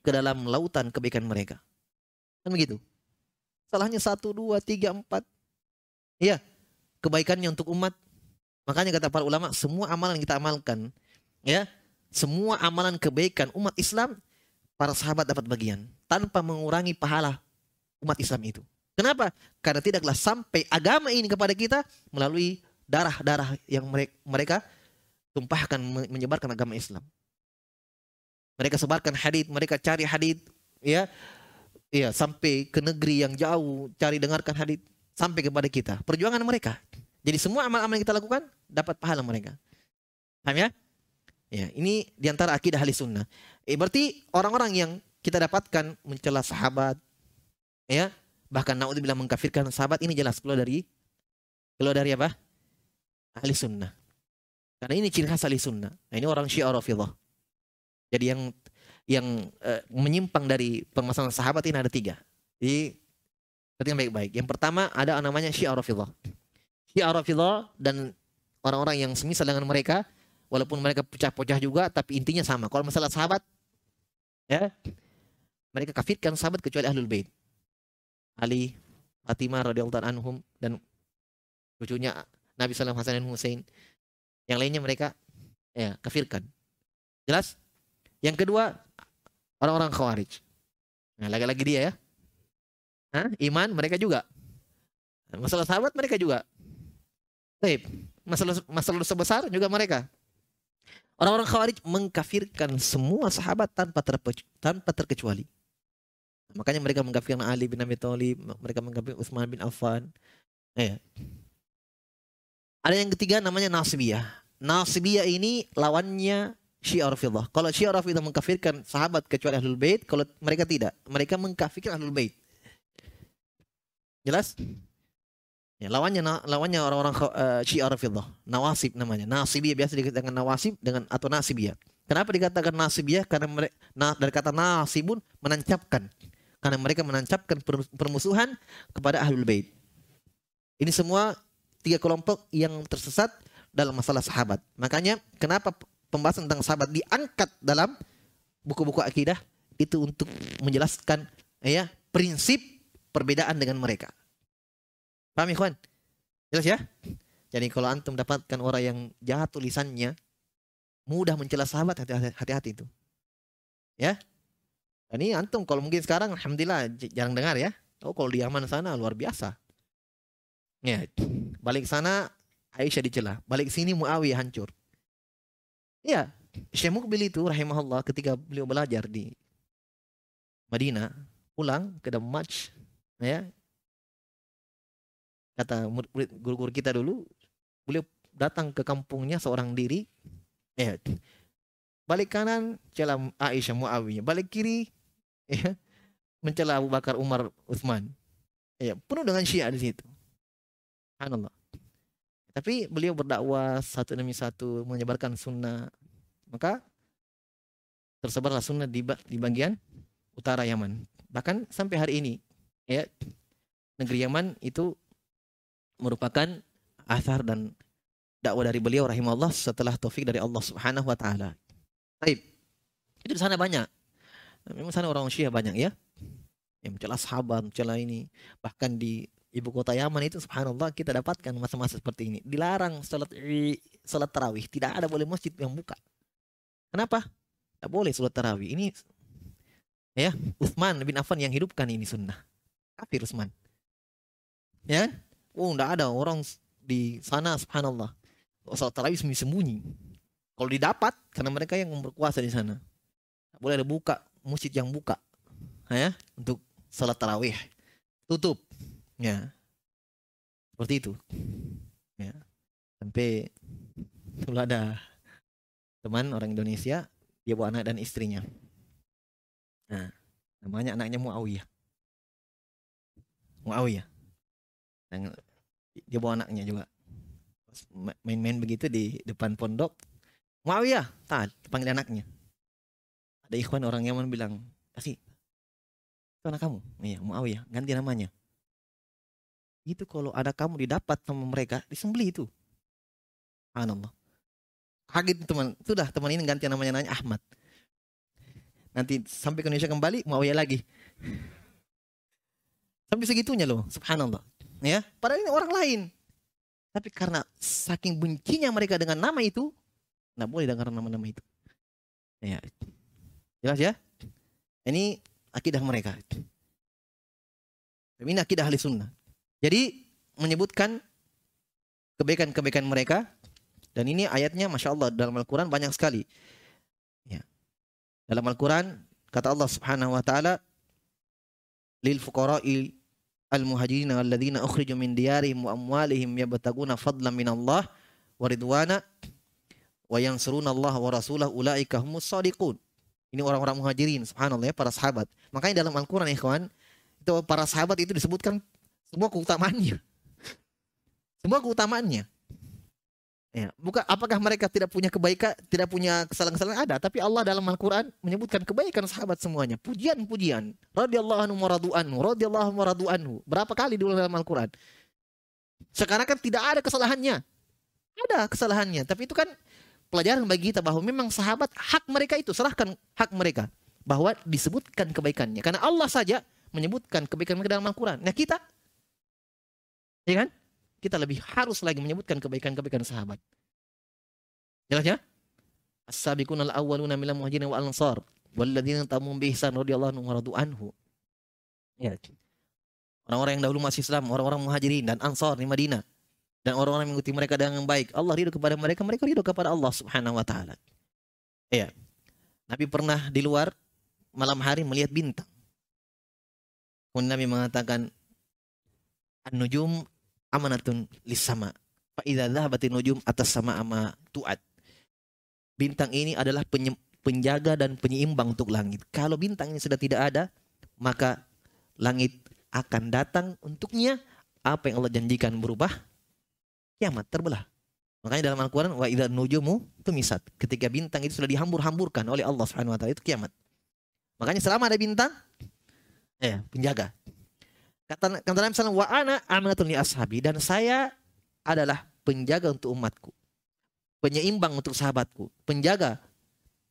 ke dalam lautan kebaikan mereka. Kan begitu. Salahnya satu, dua, tiga, empat. Iya, kebaikannya untuk umat. Makanya kata para ulama, semua amalan yang kita amalkan, ya, semua amalan kebaikan umat Islam, para sahabat dapat bagian tanpa mengurangi pahala umat Islam itu. Kenapa? Karena tidaklah sampai agama ini kepada kita melalui darah-darah yang mereka tumpahkan menyebarkan agama Islam. Mereka sebarkan hadith, mereka cari hadith, ya, ya sampai ke negeri yang jauh, cari dengarkan hadith sampai kepada kita. Perjuangan mereka. Jadi semua amal-amal yang kita lakukan dapat pahala mereka. Paham ya? Ya, ini di antara akidah ahli sunnah. Eh, berarti orang-orang yang kita dapatkan mencela sahabat, ya, bahkan naudzubillah mengkafirkan sahabat ini jelas keluar dari keluar dari apa? Ahli sunnah. Karena ini ciri khas ahli sunnah. Nah, ini orang syiah rafidah. Jadi yang yang uh, menyimpang dari permasalahan sahabat ini ada tiga. Jadi perhatikan baik-baik. Yang pertama ada namanya Syiah Rafidhah. Dan orang-orang yang semisal dengan mereka walaupun mereka pecah-pecah juga tapi intinya sama. Kalau masalah sahabat ya mereka kafirkan sahabat kecuali Ahlul Bait. Ali, Fatimah radhiyallahu anhum dan cucunya Nabi sallallahu alaihi wasallam Hussein. Yang lainnya mereka ya kafirkan. Jelas? Yang kedua, orang-orang khawarij. Nah, lagi-lagi dia ya. Hah? Iman mereka juga. Masalah sahabat mereka juga. Baik. Masalah masalah sebesar juga mereka. Orang-orang khawarij mengkafirkan semua sahabat tanpa tanpa terkecuali. Makanya mereka mengkafirkan Ali bin Abi Thalib, mereka mengkafirkan Utsman bin Affan. Ya. Ada yang ketiga namanya Nasibiyah. Nasibiyah ini lawannya Syiah Rafidah. Kalau Syiah Rafidah mengkafirkan sahabat kecuali Ahlul Bait, kalau mereka tidak, mereka mengkafirkan Ahlul Bait. Jelas? Ya, lawannya lawannya orang-orang uh, Syiah Rafidah, Nawasib namanya. Nasibiyah biasa dikatakan Nawasib dengan atau Nasibiyah. Kenapa dikatakan Nasibiyah? Karena mereka nah, dari kata nasibun menancapkan. Karena mereka menancapkan permusuhan kepada Ahlul Bait. Ini semua tiga kelompok yang tersesat dalam masalah sahabat. Makanya kenapa pembahasan tentang sahabat diangkat dalam buku-buku akidah itu untuk menjelaskan ya prinsip perbedaan dengan mereka. Paham ikhwan? Jelas ya? Jadi kalau antum dapatkan orang yang jahat tulisannya mudah mencela sahabat hati-hati itu. Ya? Dan ini antum kalau mungkin sekarang alhamdulillah jarang dengar ya. Oh kalau di Yaman sana luar biasa. Ya, balik sana Aisyah dicela, balik sini Muawiyah hancur. Ya, Syekh Mukbil itu rahimahullah ketika beliau belajar di Madinah, pulang ke Damaj, ya. Kata guru-guru kita dulu, beliau datang ke kampungnya seorang diri, ya. Balik kanan celah Aisyah Muawiyah, balik kiri ya, mencela Abu Bakar, Umar, Utsman. Ya, penuh dengan Syiah di situ. Subhanallah. Tapi beliau berdakwah satu demi satu menyebarkan sunnah. Maka tersebarlah sunnah di, di bagian utara Yaman. Bahkan sampai hari ini ya negeri Yaman itu merupakan athar dan dakwah dari beliau rahimahullah setelah taufik dari Allah Subhanahu wa taala. Baik. Itu di sana banyak. Memang sana orang Syiah banyak ya. Yang mencela sahabat, mencela ini. Bahkan di ibu kota Yaman itu subhanallah kita dapatkan masa-masa seperti ini. Dilarang salat salat tarawih, tidak ada boleh masjid yang buka. Kenapa? Tidak boleh salat tarawih. Ini ya Uthman bin Affan yang hidupkan ini sunnah. Kafir Uthman. Ya, oh tidak ada orang di sana subhanallah. Salat tarawih sembunyi-sembunyi. Kalau didapat karena mereka yang berkuasa di sana. Boleh ada buka masjid yang buka. Ya, untuk salat tarawih. Tutup. Ya. Seperti itu. Ya. Sampai dulu ada teman orang Indonesia, dia bawa anak dan istrinya. Nah, namanya anaknya Muawiyah. Muawiyah. Dan dia bawa anaknya juga. Main-main begitu di depan pondok. Muawiyah, tak panggil anaknya. Ada ikhwan orang Yaman bilang, kasih itu anak kamu. Iya, Muawiyah, ganti namanya. Itu kalau ada kamu didapat sama mereka, disembeli itu. Subhanallah. Kaget teman, sudah teman ini ganti namanya nanya Ahmad. Nanti sampai ke Indonesia kembali, Muawiyah lagi. Sampai segitunya loh, subhanallah. Ya, padahal ini orang lain. Tapi karena saking bencinya mereka dengan nama itu, nggak boleh dengar nama-nama itu. Ya, jelas ya? Ini akidah mereka. Ini akidah ahli sunnah. Jadi menyebutkan kebaikan-kebaikan mereka dan ini ayatnya masya Allah dalam Al-Quran banyak sekali. Dalam Al-Quran kata Allah Subhanahu wa taala lil fuqara'i al muhajirin alladzina ukhriju min diyarihim wa amwalihim yabtaguna fadlan min Allah wa ridwana wa yansuruna Allah wa rasulahu ulaika humus shadiqun. Ini orang-orang muhajirin, subhanallah ya, para sahabat. Makanya dalam Al-Quran ya kawan, itu para sahabat itu disebutkan semua keutamaannya. Semua keutamaannya. Ya, bukan apakah mereka tidak punya kebaikan, tidak punya kesalahan-kesalahan ada, tapi Allah dalam Al-Qur'an menyebutkan kebaikan sahabat semuanya. Pujian-pujian. Radhiyallahu anhu maradu anhu, radhiyallahu maradu anhu. Berapa kali dulu dalam Al-Qur'an? Sekarang kan tidak ada kesalahannya. Ada kesalahannya, tapi itu kan pelajaran bagi kita bahwa memang sahabat hak mereka itu serahkan hak mereka bahwa disebutkan kebaikannya. Karena Allah saja menyebutkan kebaikan mereka dalam Al-Qur'an. Nah, kita ya kan? kita lebih harus lagi menyebutkan kebaikan-kebaikan sahabat. Jelas ya? As-sabiqun al-awwaluna minal muhajirin wal ansar walladzina tamum bi ihsan radhiyallahu anhum radu anhu. Ya. Orang-orang yang dahulu masih Islam, orang-orang muhajirin dan ansar di Madinah dan orang-orang yang mengikuti mereka dengan baik. Allah ridho kepada mereka, mereka ridho kepada Allah Subhanahu wa taala. Ya. Nabi pernah di luar malam hari melihat bintang. Kemudian Nabi mengatakan An-nujum amanatun lisama. Fa idza dhahabatin nujum atas sama ama tuat. Bintang ini adalah penjaga dan penyeimbang untuk langit. Kalau bintang ini sudah tidak ada, maka langit akan datang untuknya apa yang Allah janjikan berubah kiamat terbelah. Makanya dalam Al-Qur'an wa idza nujumu tumisat. Ketika bintang itu sudah dihambur-hamburkan oleh Allah Subhanahu wa taala itu kiamat. Makanya selama ada bintang ya penjaga. Kata, kata Nabi SAW, wa ana amanatun li ashabi. Dan saya adalah penjaga untuk umatku. Penyeimbang untuk sahabatku. Penjaga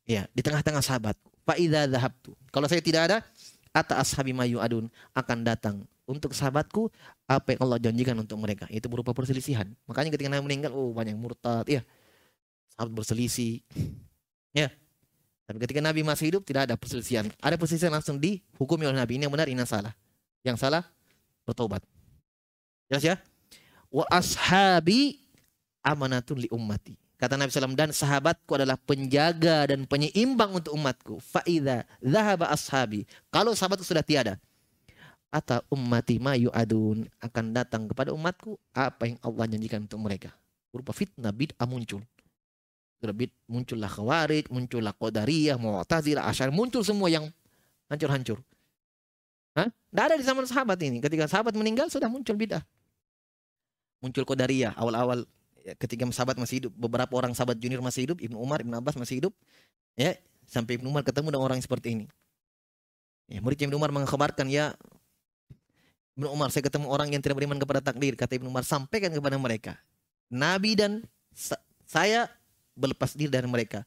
ya di tengah-tengah sahabatku. Fa'idha dhahabtu. Kalau saya tidak ada, ata ashabi mayu adun akan datang untuk sahabatku apa yang Allah janjikan untuk mereka. Itu berupa perselisihan. Makanya ketika Nabi meninggal, oh banyak murtad. Ya, sahabat berselisih. Ya. Tapi ketika Nabi masih hidup tidak ada perselisihan. Ada perselisihan langsung dihukumi oleh Nabi. Ini yang benar, ini yang salah. Yang salah bertobat. Jelas ya? Wa ashabi amanatun li ummati. Kata Nabi SAW, dan sahabatku adalah penjaga dan penyeimbang untuk umatku. Fa'idha zahaba ashabi. Kalau sahabatku sudah tiada. Ata ummati ma yu'adun. Akan datang kepada umatku apa yang Allah janjikan untuk mereka. Berupa fitnah bid'ah muncul. Bid, muncullah khawarij, muncullah qadariyah, mu'tazilah, asyar. Muncul semua yang hancur-hancur. Tidak ada di zaman sahabat ini. Ketika sahabat meninggal sudah muncul bidah. Muncul Qadariyah awal-awal ya, ketika sahabat masih hidup. Beberapa orang sahabat junior masih hidup. Ibnu Umar, Ibnu Abbas masih hidup. Ya, sampai Ibnu Umar ketemu dengan orang yang seperti ini. Ya, murid Ibnu Umar mengkhabarkan ya Ibnu Umar saya ketemu orang yang tidak beriman kepada takdir. Kata Ibnu Umar sampaikan kepada mereka. Nabi dan saya berlepas diri dari mereka.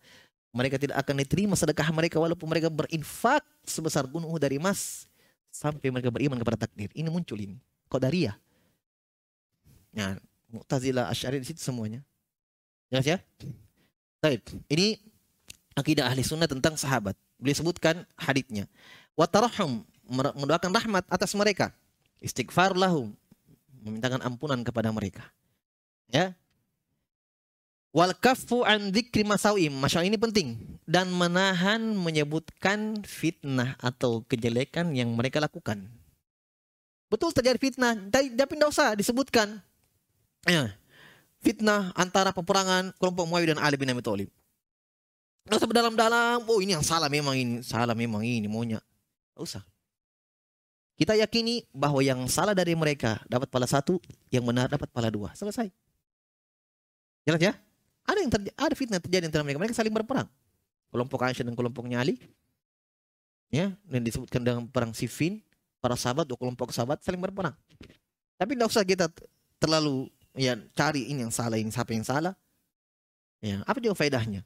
Mereka tidak akan diterima sedekah mereka walaupun mereka berinfak sebesar gunung dari emas sampai mereka beriman kepada takdir. Ini muncul ini. Qadariyah. Nah, Mu'tazilah, Asy'ari di situ semuanya. Jelas ya? Baik. Ini akidah ahli sunnah tentang sahabat. Beliau sebutkan haditnya. Wa tarahum mendoakan rahmat atas mereka. Istighfar lahum memintakan ampunan kepada mereka. Ya, Wal kafu an dzikri masawim. Masya ini penting. Dan menahan menyebutkan fitnah atau kejelekan yang mereka lakukan. Betul terjadi fitnah. Tapi tidak usah disebutkan. Ya. Fitnah antara peperangan kelompok Muawiyah dan Ali bin Abi Thalib. Tidak usah berdalam-dalam. Oh ini yang salah memang ini. Salah memang ini maunya. Tidak usah. Kita yakini bahwa yang salah dari mereka dapat pala satu, yang benar dapat pala dua. Selesai. Jelas ya? Ada yang terjadi, ada fitnah terjadi antara mereka. Mereka saling berperang. Kelompok Aisyah dan kelompoknya Ali. Ya, dan disebutkan dengan perang Siffin, para sahabat, dua kelompok sahabat saling berperang. Tapi tidak usah kita terlalu ya cari ini yang salah, ini siapa yang salah. Ya, apa juga faedahnya?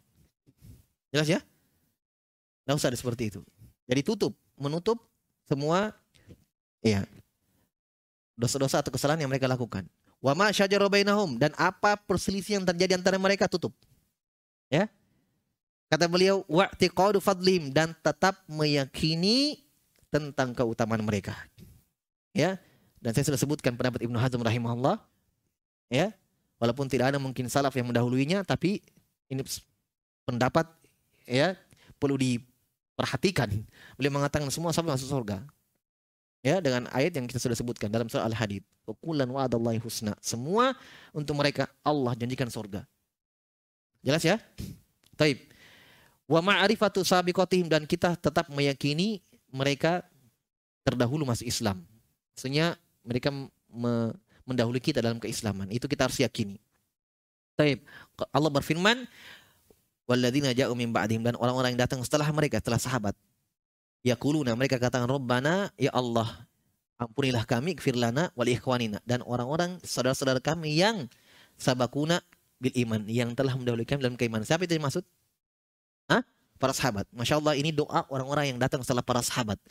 Jelas ya? Tidak usah ada seperti itu. Jadi tutup, menutup semua ya dosa-dosa atau kesalahan yang mereka lakukan. Wa ma syajara bainahum dan apa perselisihan yang terjadi antara mereka tutup. Ya. Kata beliau wa'tiqadu fadlim dan tetap meyakini tentang keutamaan mereka. Ya. Dan saya sudah sebutkan pendapat Ibnu Hazm rahimahullah. Ya. Walaupun tidak ada mungkin salaf yang mendahuluinya tapi ini pendapat ya perlu diperhatikan. Beliau mengatakan semua sahabat masuk surga ya dengan ayat yang kita sudah sebutkan dalam surah Al-Hadid. Kulan wa'adallahi husna. Semua untuk mereka Allah janjikan surga. Jelas ya? Taib. Wa ma'rifatu sabiqatihim dan kita tetap meyakini mereka terdahulu masuk Islam. Maksudnya mereka me mendahului kita dalam keislaman. Itu kita harus yakini. Taib. Allah berfirman, "Walladzina ja'u min ba'dihim" dan orang-orang yang datang setelah mereka, setelah sahabat Yaquluna mereka katakan Rabbana ya Allah ampunilah kami firlana wal ikhwanina dan orang-orang saudara-saudara kami yang sabakuna bil iman yang telah mendahului kami dalam keimanan. Siapa itu yang maksud? Hah? Para sahabat. Masya Allah ini doa orang-orang yang datang setelah para sahabat.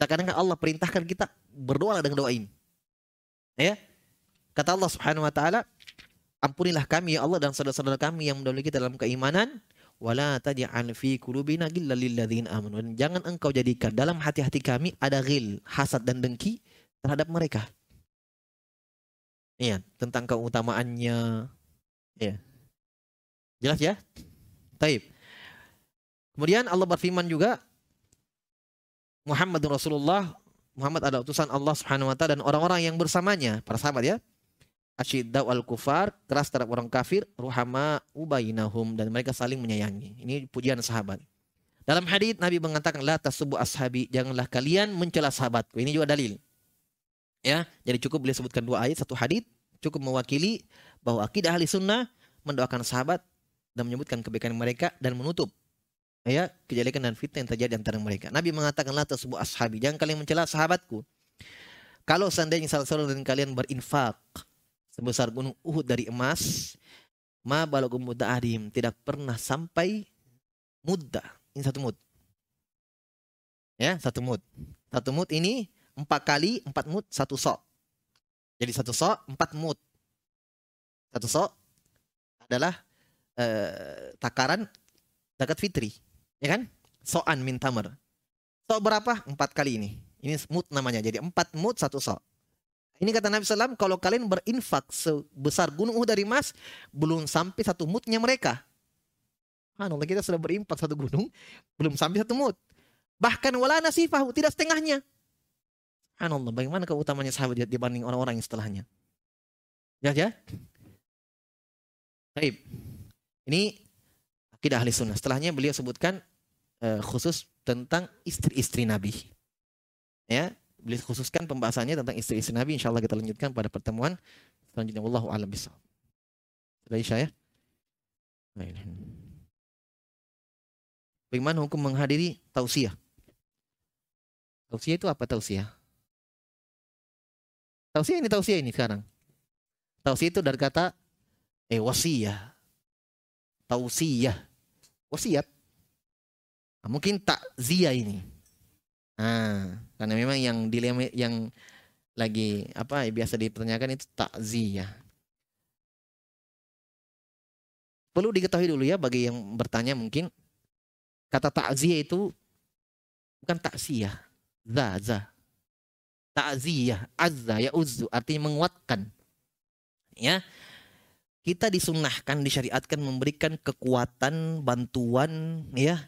Terkadang Allah perintahkan kita berdoa dengan doa ini. Ya. Kata Allah Subhanahu wa taala, ampunilah kami ya Allah dan saudara-saudara kami yang mendahului kita dalam keimanan wala fi qulubina amanu. Jangan engkau jadikan dalam hati-hati kami ada ghil, hasad dan dengki terhadap mereka. Iya, tentang keutamaannya. Iya. Jelas ya? Taib. Kemudian Allah berfirman juga Muhammad Rasulullah Muhammad adalah utusan Allah Subhanahu wa taala dan orang-orang yang bersamanya, para sahabat ya asyiddau al kufar keras terhadap orang kafir ruhama ubainahum dan mereka saling menyayangi. Ini pujian sahabat. Dalam hadis Nabi mengatakan la tasubu ashabi janganlah kalian mencela sahabatku. Ini juga dalil. Ya jadi cukup boleh sebutkan dua ayat satu hadis cukup mewakili bahwa akidah ahli sunnah mendoakan sahabat dan menyebutkan kebaikan mereka dan menutup ya kejelekan dan fitnah yang terjadi antara mereka. Nabi mengatakan la tasubu ashabi jangan kalian mencela sahabatku. Kalau seandainya salah seorang dari kalian berinfak sebesar gunung Uhud dari emas, ma balagum adim tidak pernah sampai muda. Ini satu mud. Ya, satu mud. Satu mud ini empat kali, empat mud, satu sok. Jadi satu sok, empat mud. Satu sok adalah eh, takaran zakat fitri. Ya kan? So'an min tamar. Sok berapa? Empat kali ini. Ini mud namanya. Jadi empat mud, satu sok. Ini kata Nabi SAW, kalau kalian berinfak sebesar gunung Uhud dari emas, belum sampai satu mutnya mereka. Allah kita sudah berinfak satu gunung, belum sampai satu mut. Bahkan wala nasifahu, tidak setengahnya. Allah, bagaimana keutamanya sahabat dibanding orang-orang yang setelahnya? Ya, ya. Baik. Ini akidah ahli sunnah. Setelahnya beliau sebutkan uh, khusus tentang istri-istri Nabi. Ya, khususkan pembahasannya tentang istri-istri Nabi. Insya Allah kita lanjutkan pada pertemuan selanjutnya. Wallahu a'lam bishawab. Sudah Isya ya? Bagaimana hukum menghadiri tausiah? Tausiah itu apa tausiah? Tausiah ini tausiah ini sekarang. Tausiah itu dari kata Eh wasiyah. Tausiyah. Wasiat. Nah, mungkin takziah ini. Nah, karena memang yang dilema yang lagi apa biasa dipertanyakan itu takziah. Perlu diketahui dulu ya bagi yang bertanya mungkin kata takziah itu bukan taksiyah, za za. Takziah, azza ya uzzu artinya menguatkan. Ya. Kita disunahkan, disyariatkan memberikan kekuatan, bantuan ya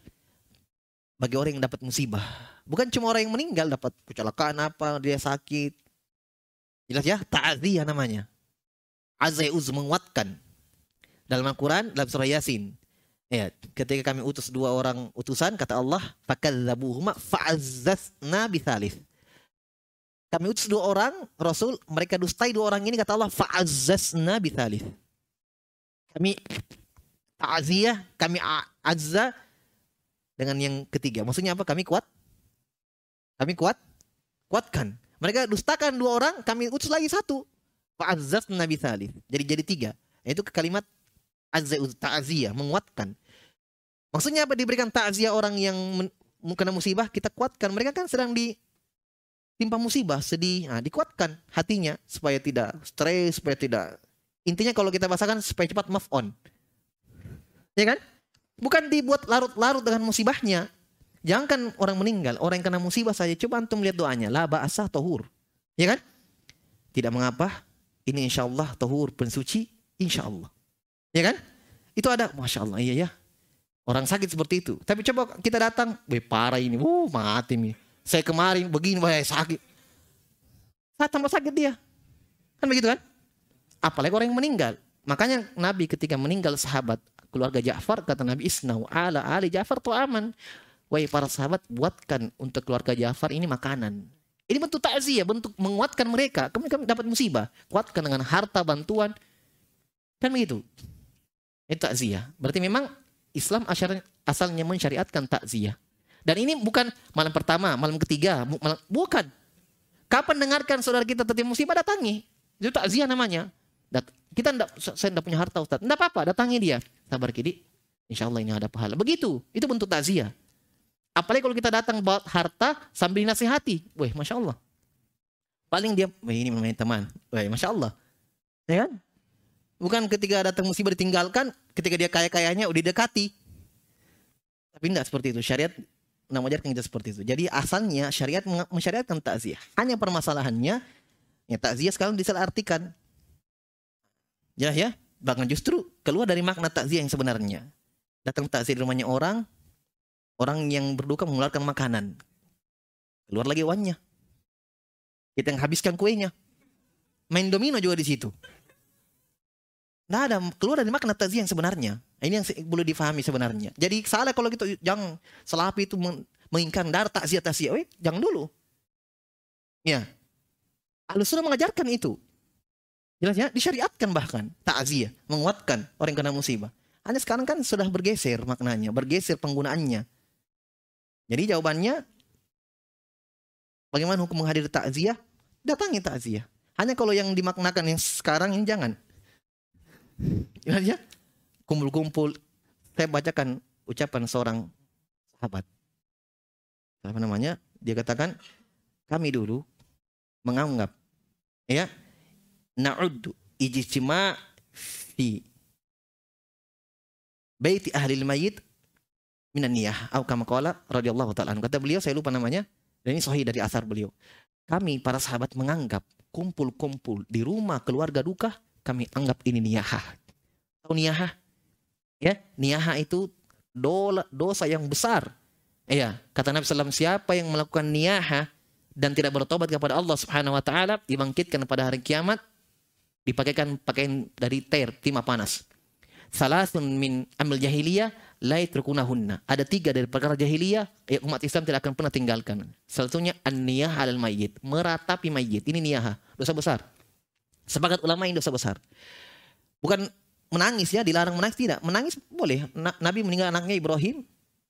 bagi orang yang dapat musibah. Bukan cuma orang yang meninggal dapat kecelakaan apa, dia sakit. Jelas ya, ta'ziyah namanya. Azza ya uzzu menguatkan. Dalam Al-Quran, dalam surah Yasin. Ya, ketika kami utus dua orang utusan, kata Allah, fakadzabuhuma fa'azzazna bithalith. Kami utus dua orang Rasul, mereka dustai dua orang ini kata Allah, fa'azzazna bithalith. Kami ta'ziyah, kami azza dengan yang ketiga. Maksudnya apa? Kami kuat? Kami kuat? Kuatkan. Mereka dustakan dua orang, kami utus lagi satu. Fa'azzazna bithalith. Jadi jadi tiga. Itu kalimat ta'ziyah, menguatkan. Maksudnya apa diberikan ta'ziyah orang yang kena musibah, kita kuatkan. Mereka kan sedang di timpa musibah, sedih, nah, dikuatkan hatinya supaya tidak stres, supaya tidak intinya kalau kita bahasakan supaya cepat move on. Ya kan? Bukan dibuat larut-larut dengan musibahnya. Jangankan orang meninggal, orang yang kena musibah saja coba antum lihat doanya, la ba'asah tohur. Ya kan? Tidak mengapa, ini insya Allah tohur pensuci, insya Allah. Ya kan? Itu ada, Masya Allah, iya ya. Orang sakit seperti itu. Tapi coba kita datang, weh parah ini, uh mati nih. Saya kemarin begini, wah sakit. Saat tambah sakit dia. Kan begitu kan? Apalagi orang yang meninggal. Makanya Nabi ketika meninggal sahabat keluarga Ja'far kata Nabi Isnau ala ali Ja'far tu aman. Wahai para sahabat buatkan untuk keluarga Ja'far ini makanan. Ini bentuk takziah, bentuk menguatkan mereka. Kami, kami dapat musibah. Kuatkan dengan harta bantuan. Kan begitu. Itu takziah. Berarti memang Islam asalnya mensyariatkan takziah. Dan ini bukan malam pertama, malam ketiga, malam, bukan. Kapan dengarkan saudara kita tertimpa musibah datangi. Itu takziah namanya. Dat, kita enggak, saya tidak punya harta Ustaz. Enggak apa-apa, datangi dia. Sabar kidi, insya Allah ini ada pahala. Begitu, itu bentuk takziah. Apalagi kalau kita datang bawa harta sambil nasihati. Wah, Masya Allah. Paling dia, wah ini main teman. Wah, Masya Allah. Ya kan? Bukan ketika datang musibah ditinggalkan, ketika dia kaya-kayanya udah dekati. Tapi tidak seperti itu. Syariat nah mengajarkan kita seperti itu. Jadi asalnya syariat mensyariatkan takziah. Hanya permasalahannya ya takziah sekarang disalahartikan. Jelas ya? Bahkan justru keluar dari makna takziah yang sebenarnya. Datang takziah di rumahnya orang, orang yang berduka mengeluarkan makanan. Keluar lagi uangnya. Kita yang habiskan kuenya. Main domino juga di situ. Nah ada keluar dari makna takziah yang sebenarnya. Ini yang boleh difahami sebenarnya. Jadi salah kalau gitu jangan selapi itu menginginkan dar takziah takziah. Eh, jangan dulu. Ya. Alus sudah mengajarkan itu. Jelas ya, disyariatkan bahkan takziah, menguatkan orang yang kena musibah. Hanya sekarang kan sudah bergeser maknanya, bergeser penggunaannya. Jadi jawabannya bagaimana hukum menghadiri takziah? Datangi takziah. Hanya kalau yang dimaknakan yang sekarang ini jangan. Gimana ya? Kumpul-kumpul. Saya bacakan ucapan seorang sahabat. Apa namanya? Dia katakan, kami dulu menganggap ya na'uddu ijtima fi baiti ahli mayit minan niyah atau kama qala radhiyallahu taala kata beliau saya lupa namanya dan ini sahih dari asar beliau kami para sahabat menganggap kumpul-kumpul di rumah keluarga duka kami anggap ini niyahah. Tahu niyahah? Ya, niyahah itu dola, dosa yang besar. Iya, kata Nabi SAW, siapa yang melakukan niyahah dan tidak bertobat kepada Allah Subhanahu wa taala dibangkitkan pada hari kiamat dipakaikan pakaian dari ter timah panas. Salasun min amil jahiliyah la yatrukunahunna. Ada tiga dari perkara jahiliyah yang umat Islam tidak akan pernah tinggalkan. Salah satunya an-niyah alal meratapi mayyit. Ini niyah, dosa besar. Sepakat ulama ini dosa besar. Bukan menangis ya, dilarang menangis tidak. Menangis boleh. Nabi meninggal anaknya Ibrahim,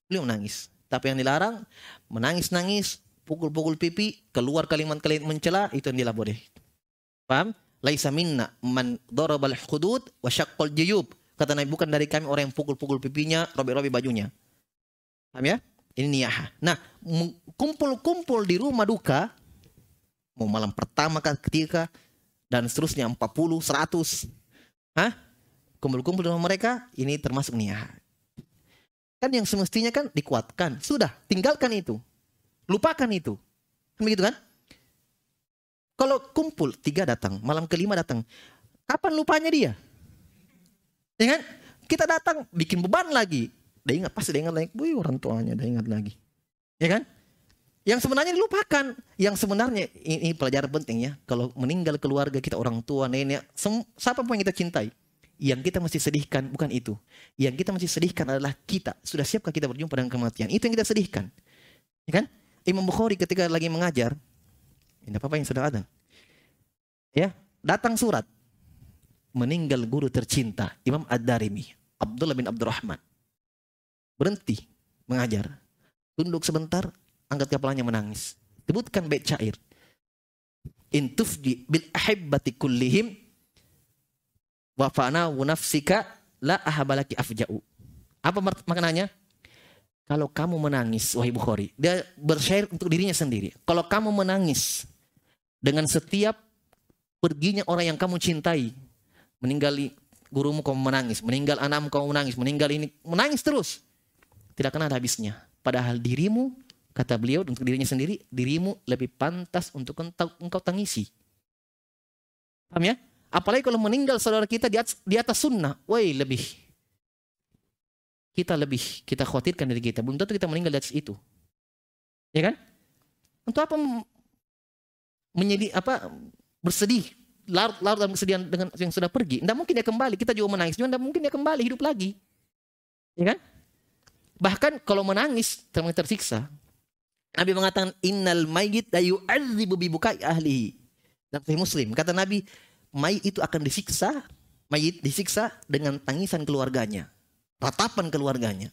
beliau menangis. Tapi yang dilarang menangis-nangis, pukul-pukul pipi, keluar kalimat-kalimat mencela, itu yang tidak boleh. Paham? Laisa minna man darabal hudud wa syaqqal juyub. Kata Nabi bukan dari kami orang yang pukul-pukul pipinya, robek-robek bajunya. Paham ya? Ini niyaha. Nah, kumpul-kumpul di rumah duka mau malam pertama kan ketika dan seterusnya 40, 100. Hah? Kumpul-kumpul di rumah mereka ini termasuk niyaha. Kan yang semestinya kan dikuatkan. Sudah, tinggalkan itu. Lupakan itu. Kan begitu kan? Kalau kumpul, tiga datang, malam kelima datang. Kapan lupanya dia? Ya kan? Kita datang, bikin beban lagi. Dia ingat, pasti dia ingat lagi. Wih, orang tuanya, dia ingat lagi. Ya kan? Yang sebenarnya dilupakan. Yang sebenarnya, ini, pelajaran penting ya. Kalau meninggal keluarga kita, orang tua, nenek, siapa pun yang kita cintai. Yang kita mesti sedihkan, bukan itu. Yang kita mesti sedihkan adalah kita. Sudah siapkah kita berjumpa dengan kematian? Itu yang kita sedihkan. Ya kan? Imam Bukhari ketika lagi mengajar, ini apa yang sedang ada? Ya, datang surat. Meninggal guru tercinta, Imam Ad-Darimi, Abdullah bin Abdurrahman. Berhenti mengajar. Tunduk sebentar, angkat kepalanya menangis. Sebutkan bait syair. Intufdi bil ahibbati kullihim wa fana nafsika la ahabalaki afja'u. Apa mak- maknanya? Kalau kamu menangis, wahai Bukhari, dia bersyair untuk dirinya sendiri. Kalau kamu menangis dengan setiap perginya orang yang kamu cintai, meninggali gurumu kamu menangis, meninggal anakmu kamu menangis, meninggal ini menangis terus. Tidak akan ada habisnya. Padahal dirimu, kata beliau untuk dirinya sendiri, dirimu lebih pantas untuk engkau, tangisi. Paham ya? Apalagi kalau meninggal saudara kita di atas, di atas sunnah, woi lebih kita lebih kita khawatirkan dari kita. Belum tentu kita meninggal di atas itu. Ya kan? Untuk apa menjadi apa bersedih larut-larut dalam kesedihan dengan yang sudah pergi. Tidak mungkin dia kembali. Kita juga menangis juga tidak mungkin dia kembali hidup lagi. Ya kan? Bahkan kalau menangis termasuk tersiksa. Nabi mengatakan innal mayyit la yu'adzibu bi bukai ahlihi. Dalam Muslim kata Nabi, mayit itu akan disiksa, mayit disiksa dengan tangisan keluarganya, ratapan keluarganya.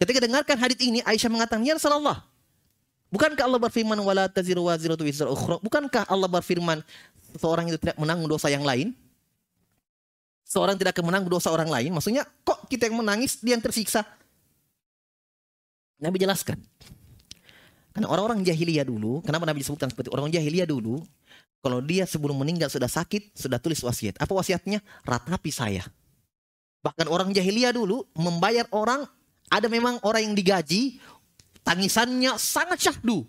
Ketika dengarkan hadits ini, Aisyah mengatakan, "Ya Rasulullah, bukankah Allah berfirman wala taziru waziratu wizra ukhra? Bukankah Allah berfirman seorang itu tidak menanggung dosa yang lain? Seorang tidak akan menanggung dosa orang lain. Maksudnya, kok kita yang menangis, dia yang tersiksa? Nabi jelaskan. Karena orang-orang jahiliyah dulu, kenapa Nabi disebutkan seperti orang jahiliyah dulu, kalau dia sebelum meninggal sudah sakit, sudah tulis wasiat. Apa wasiatnya? Ratapi saya. Bahkan orang jahiliyah dulu membayar orang, ada memang orang yang digaji, tangisannya sangat syahdu.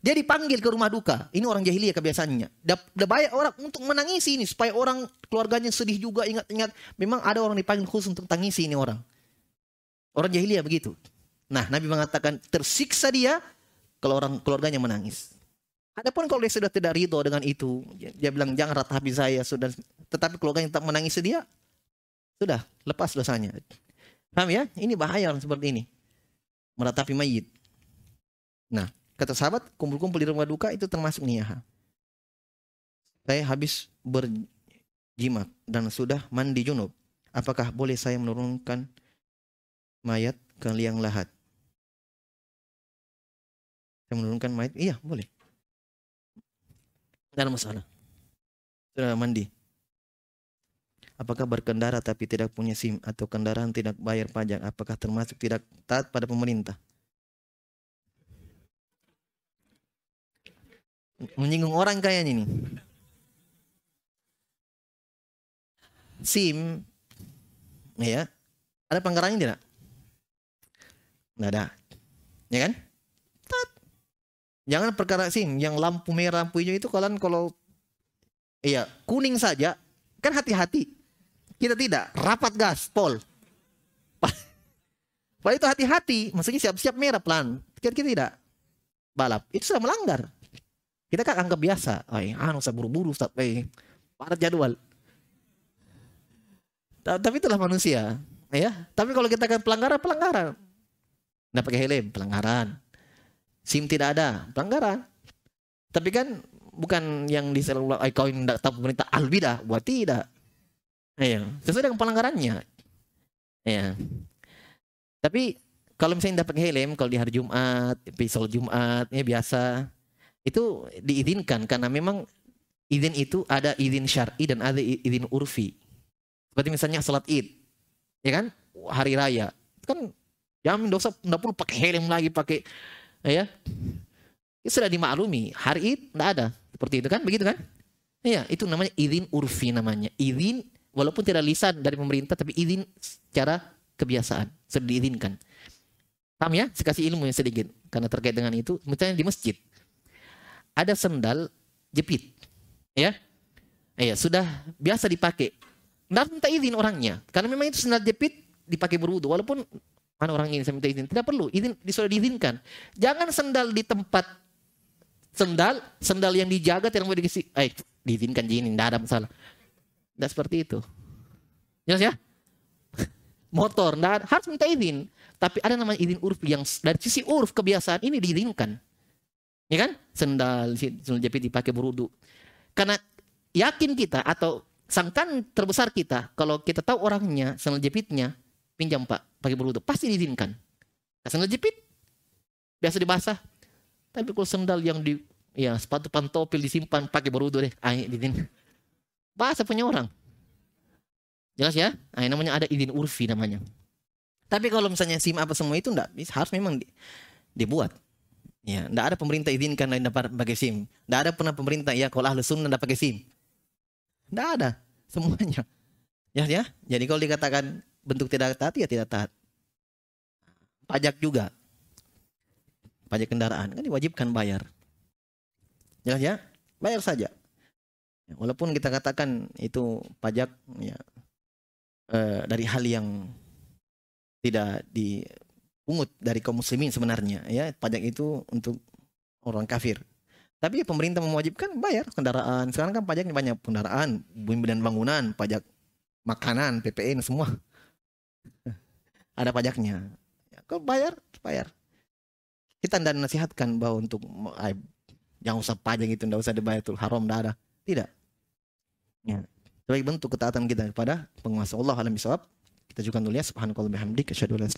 Dia dipanggil ke rumah duka. Ini orang jahiliyah kebiasaannya. Dia bayar orang untuk menangisi ini supaya orang keluarganya sedih juga ingat-ingat. Memang ada orang dipanggil khusus untuk tangisi ini orang. Orang jahiliyah begitu. Nah, Nabi mengatakan tersiksa dia kalau orang keluarganya menangis. Adapun kalau dia sudah tidak ridho dengan itu, dia bilang jangan ratapi saya sudah, tetapi keluarganya tetap menangis dia, sudah lepas dosanya. Paham ya? Ini bahaya orang seperti ini. Meratapi mayit. Nah, kata sahabat, kumpul-kumpul di rumah duka itu termasuk niyaha. Saya habis berjimat dan sudah mandi junub. Apakah boleh saya menurunkan mayat ke liang lahat? Saya menurunkan mayat? Iya, boleh. Tidak ada masalah. Sudah mandi. Apakah berkendara tapi tidak punya SIM atau kendaraan tidak bayar pajak? Apakah termasuk tidak taat pada pemerintah? Menyinggung orang kayaknya ini. SIM, ya, ada pelanggarannya tidak? Nggak ada, ya kan? Tat. Jangan perkara SIM yang lampu merah, lampu hijau itu kalian kalau iya kuning saja kan hati-hati. Kita tidak rapat gas, pol. Pak itu hati-hati, maksudnya siap-siap merah pelan. Kita, kita tidak balap, itu sudah melanggar. Kita kan anggap biasa. Ay, anu saya buru-buru. Eh, padat jadwal. Ta- Tapi itulah manusia, ya. Tapi kalau kita kan pelanggaran, pelanggaran. Nggak pakai helm, pelanggaran. SIM tidak ada, pelanggaran. Tapi kan bukan yang di seluruh kau tidak tahu pemerintah albidah, buat tidak. Iya, sesuai dengan pelanggarannya. Ya. Tapi kalau misalnya pakai helm, kalau di hari Jumat, pisau Jumat, ya biasa, itu diizinkan karena memang Izin itu ada izin syar'i dan ada izin urfi. Seperti misalnya salat Id. Ya kan? Hari raya. Itu kan jamin dosa enggak perlu pakai helm lagi pakai ya. Itu sudah dimaklumi. Hari Id enggak ada. Seperti itu kan? Begitu kan? Iya, itu namanya izin urfi namanya. Izin walaupun tidak lisan dari pemerintah tapi izin secara kebiasaan. Sudah diizinkan. Paham ya? Saya kasih ilmu yang sedikit karena terkait dengan itu. Misalnya di masjid ada sendal jepit, ya, iya sudah biasa dipakai. Nggak minta izin orangnya, karena memang itu sendal jepit dipakai berwudu. Walaupun mana orang ini saya minta izin, tidak perlu izin sudah diizinkan. Jangan sendal di tempat sendal, sendal yang dijaga tidak mau dikasih, eh diizinkan gini, tidak ada masalah. Tidak seperti itu. Jelas ya? Motor, ada- harus minta izin. Tapi ada namanya izin urf yang dari sisi urf kebiasaan ini diizinkan. Ya kan? Sendal, sendal jepit dipakai berwudu. Karena yakin kita atau sangkan terbesar kita kalau kita tahu orangnya sendal jepitnya pinjam pak pakai berwudu pasti diizinkan. Nah, sendal jepit biasa dibasah. Tapi kalau sendal yang di ya sepatu pantopel disimpan pakai berwudu deh, ah izin. Bahasa punya orang. Jelas ya? Nah, ini namanya ada izin urfi namanya. Tapi kalau misalnya SIM apa semua itu enggak harus memang di- dibuat. Ya, enggak ada pemerintah izinkan lain dapat pakai SIM. Enggak ada pernah pemerintah ya kalau ahli sunnah enggak pakai SIM. Enggak ada semuanya. Ya ya. Jadi kalau dikatakan bentuk tidak taat ya tidak taat. Pajak juga. Pajak kendaraan kan diwajibkan bayar. Jelas ya? Bayar saja. Ya, Walaupun kita katakan itu pajak ya eh, dari hal yang tidak dipungut dari kaum muslimin sebenarnya ya pajak itu untuk orang kafir. Tapi pemerintah mewajibkan bayar kendaraan. Sekarang kan pajaknya banyak kendaraan bumi dan bangunan pajak makanan PPN semua. Ada pajaknya. Ya, kau bayar? Bayar. Kita tidak nasihatkan bahwa untuk eh, jangan usah pajak itu tidak usah dibayar itu haram tidak ada. Tidak ya. Sebagai bentuk ketaatan kita kepada penguasa Allah alam bisawab kita juga dulu ya subhanakallah bihamdik asyhadu an la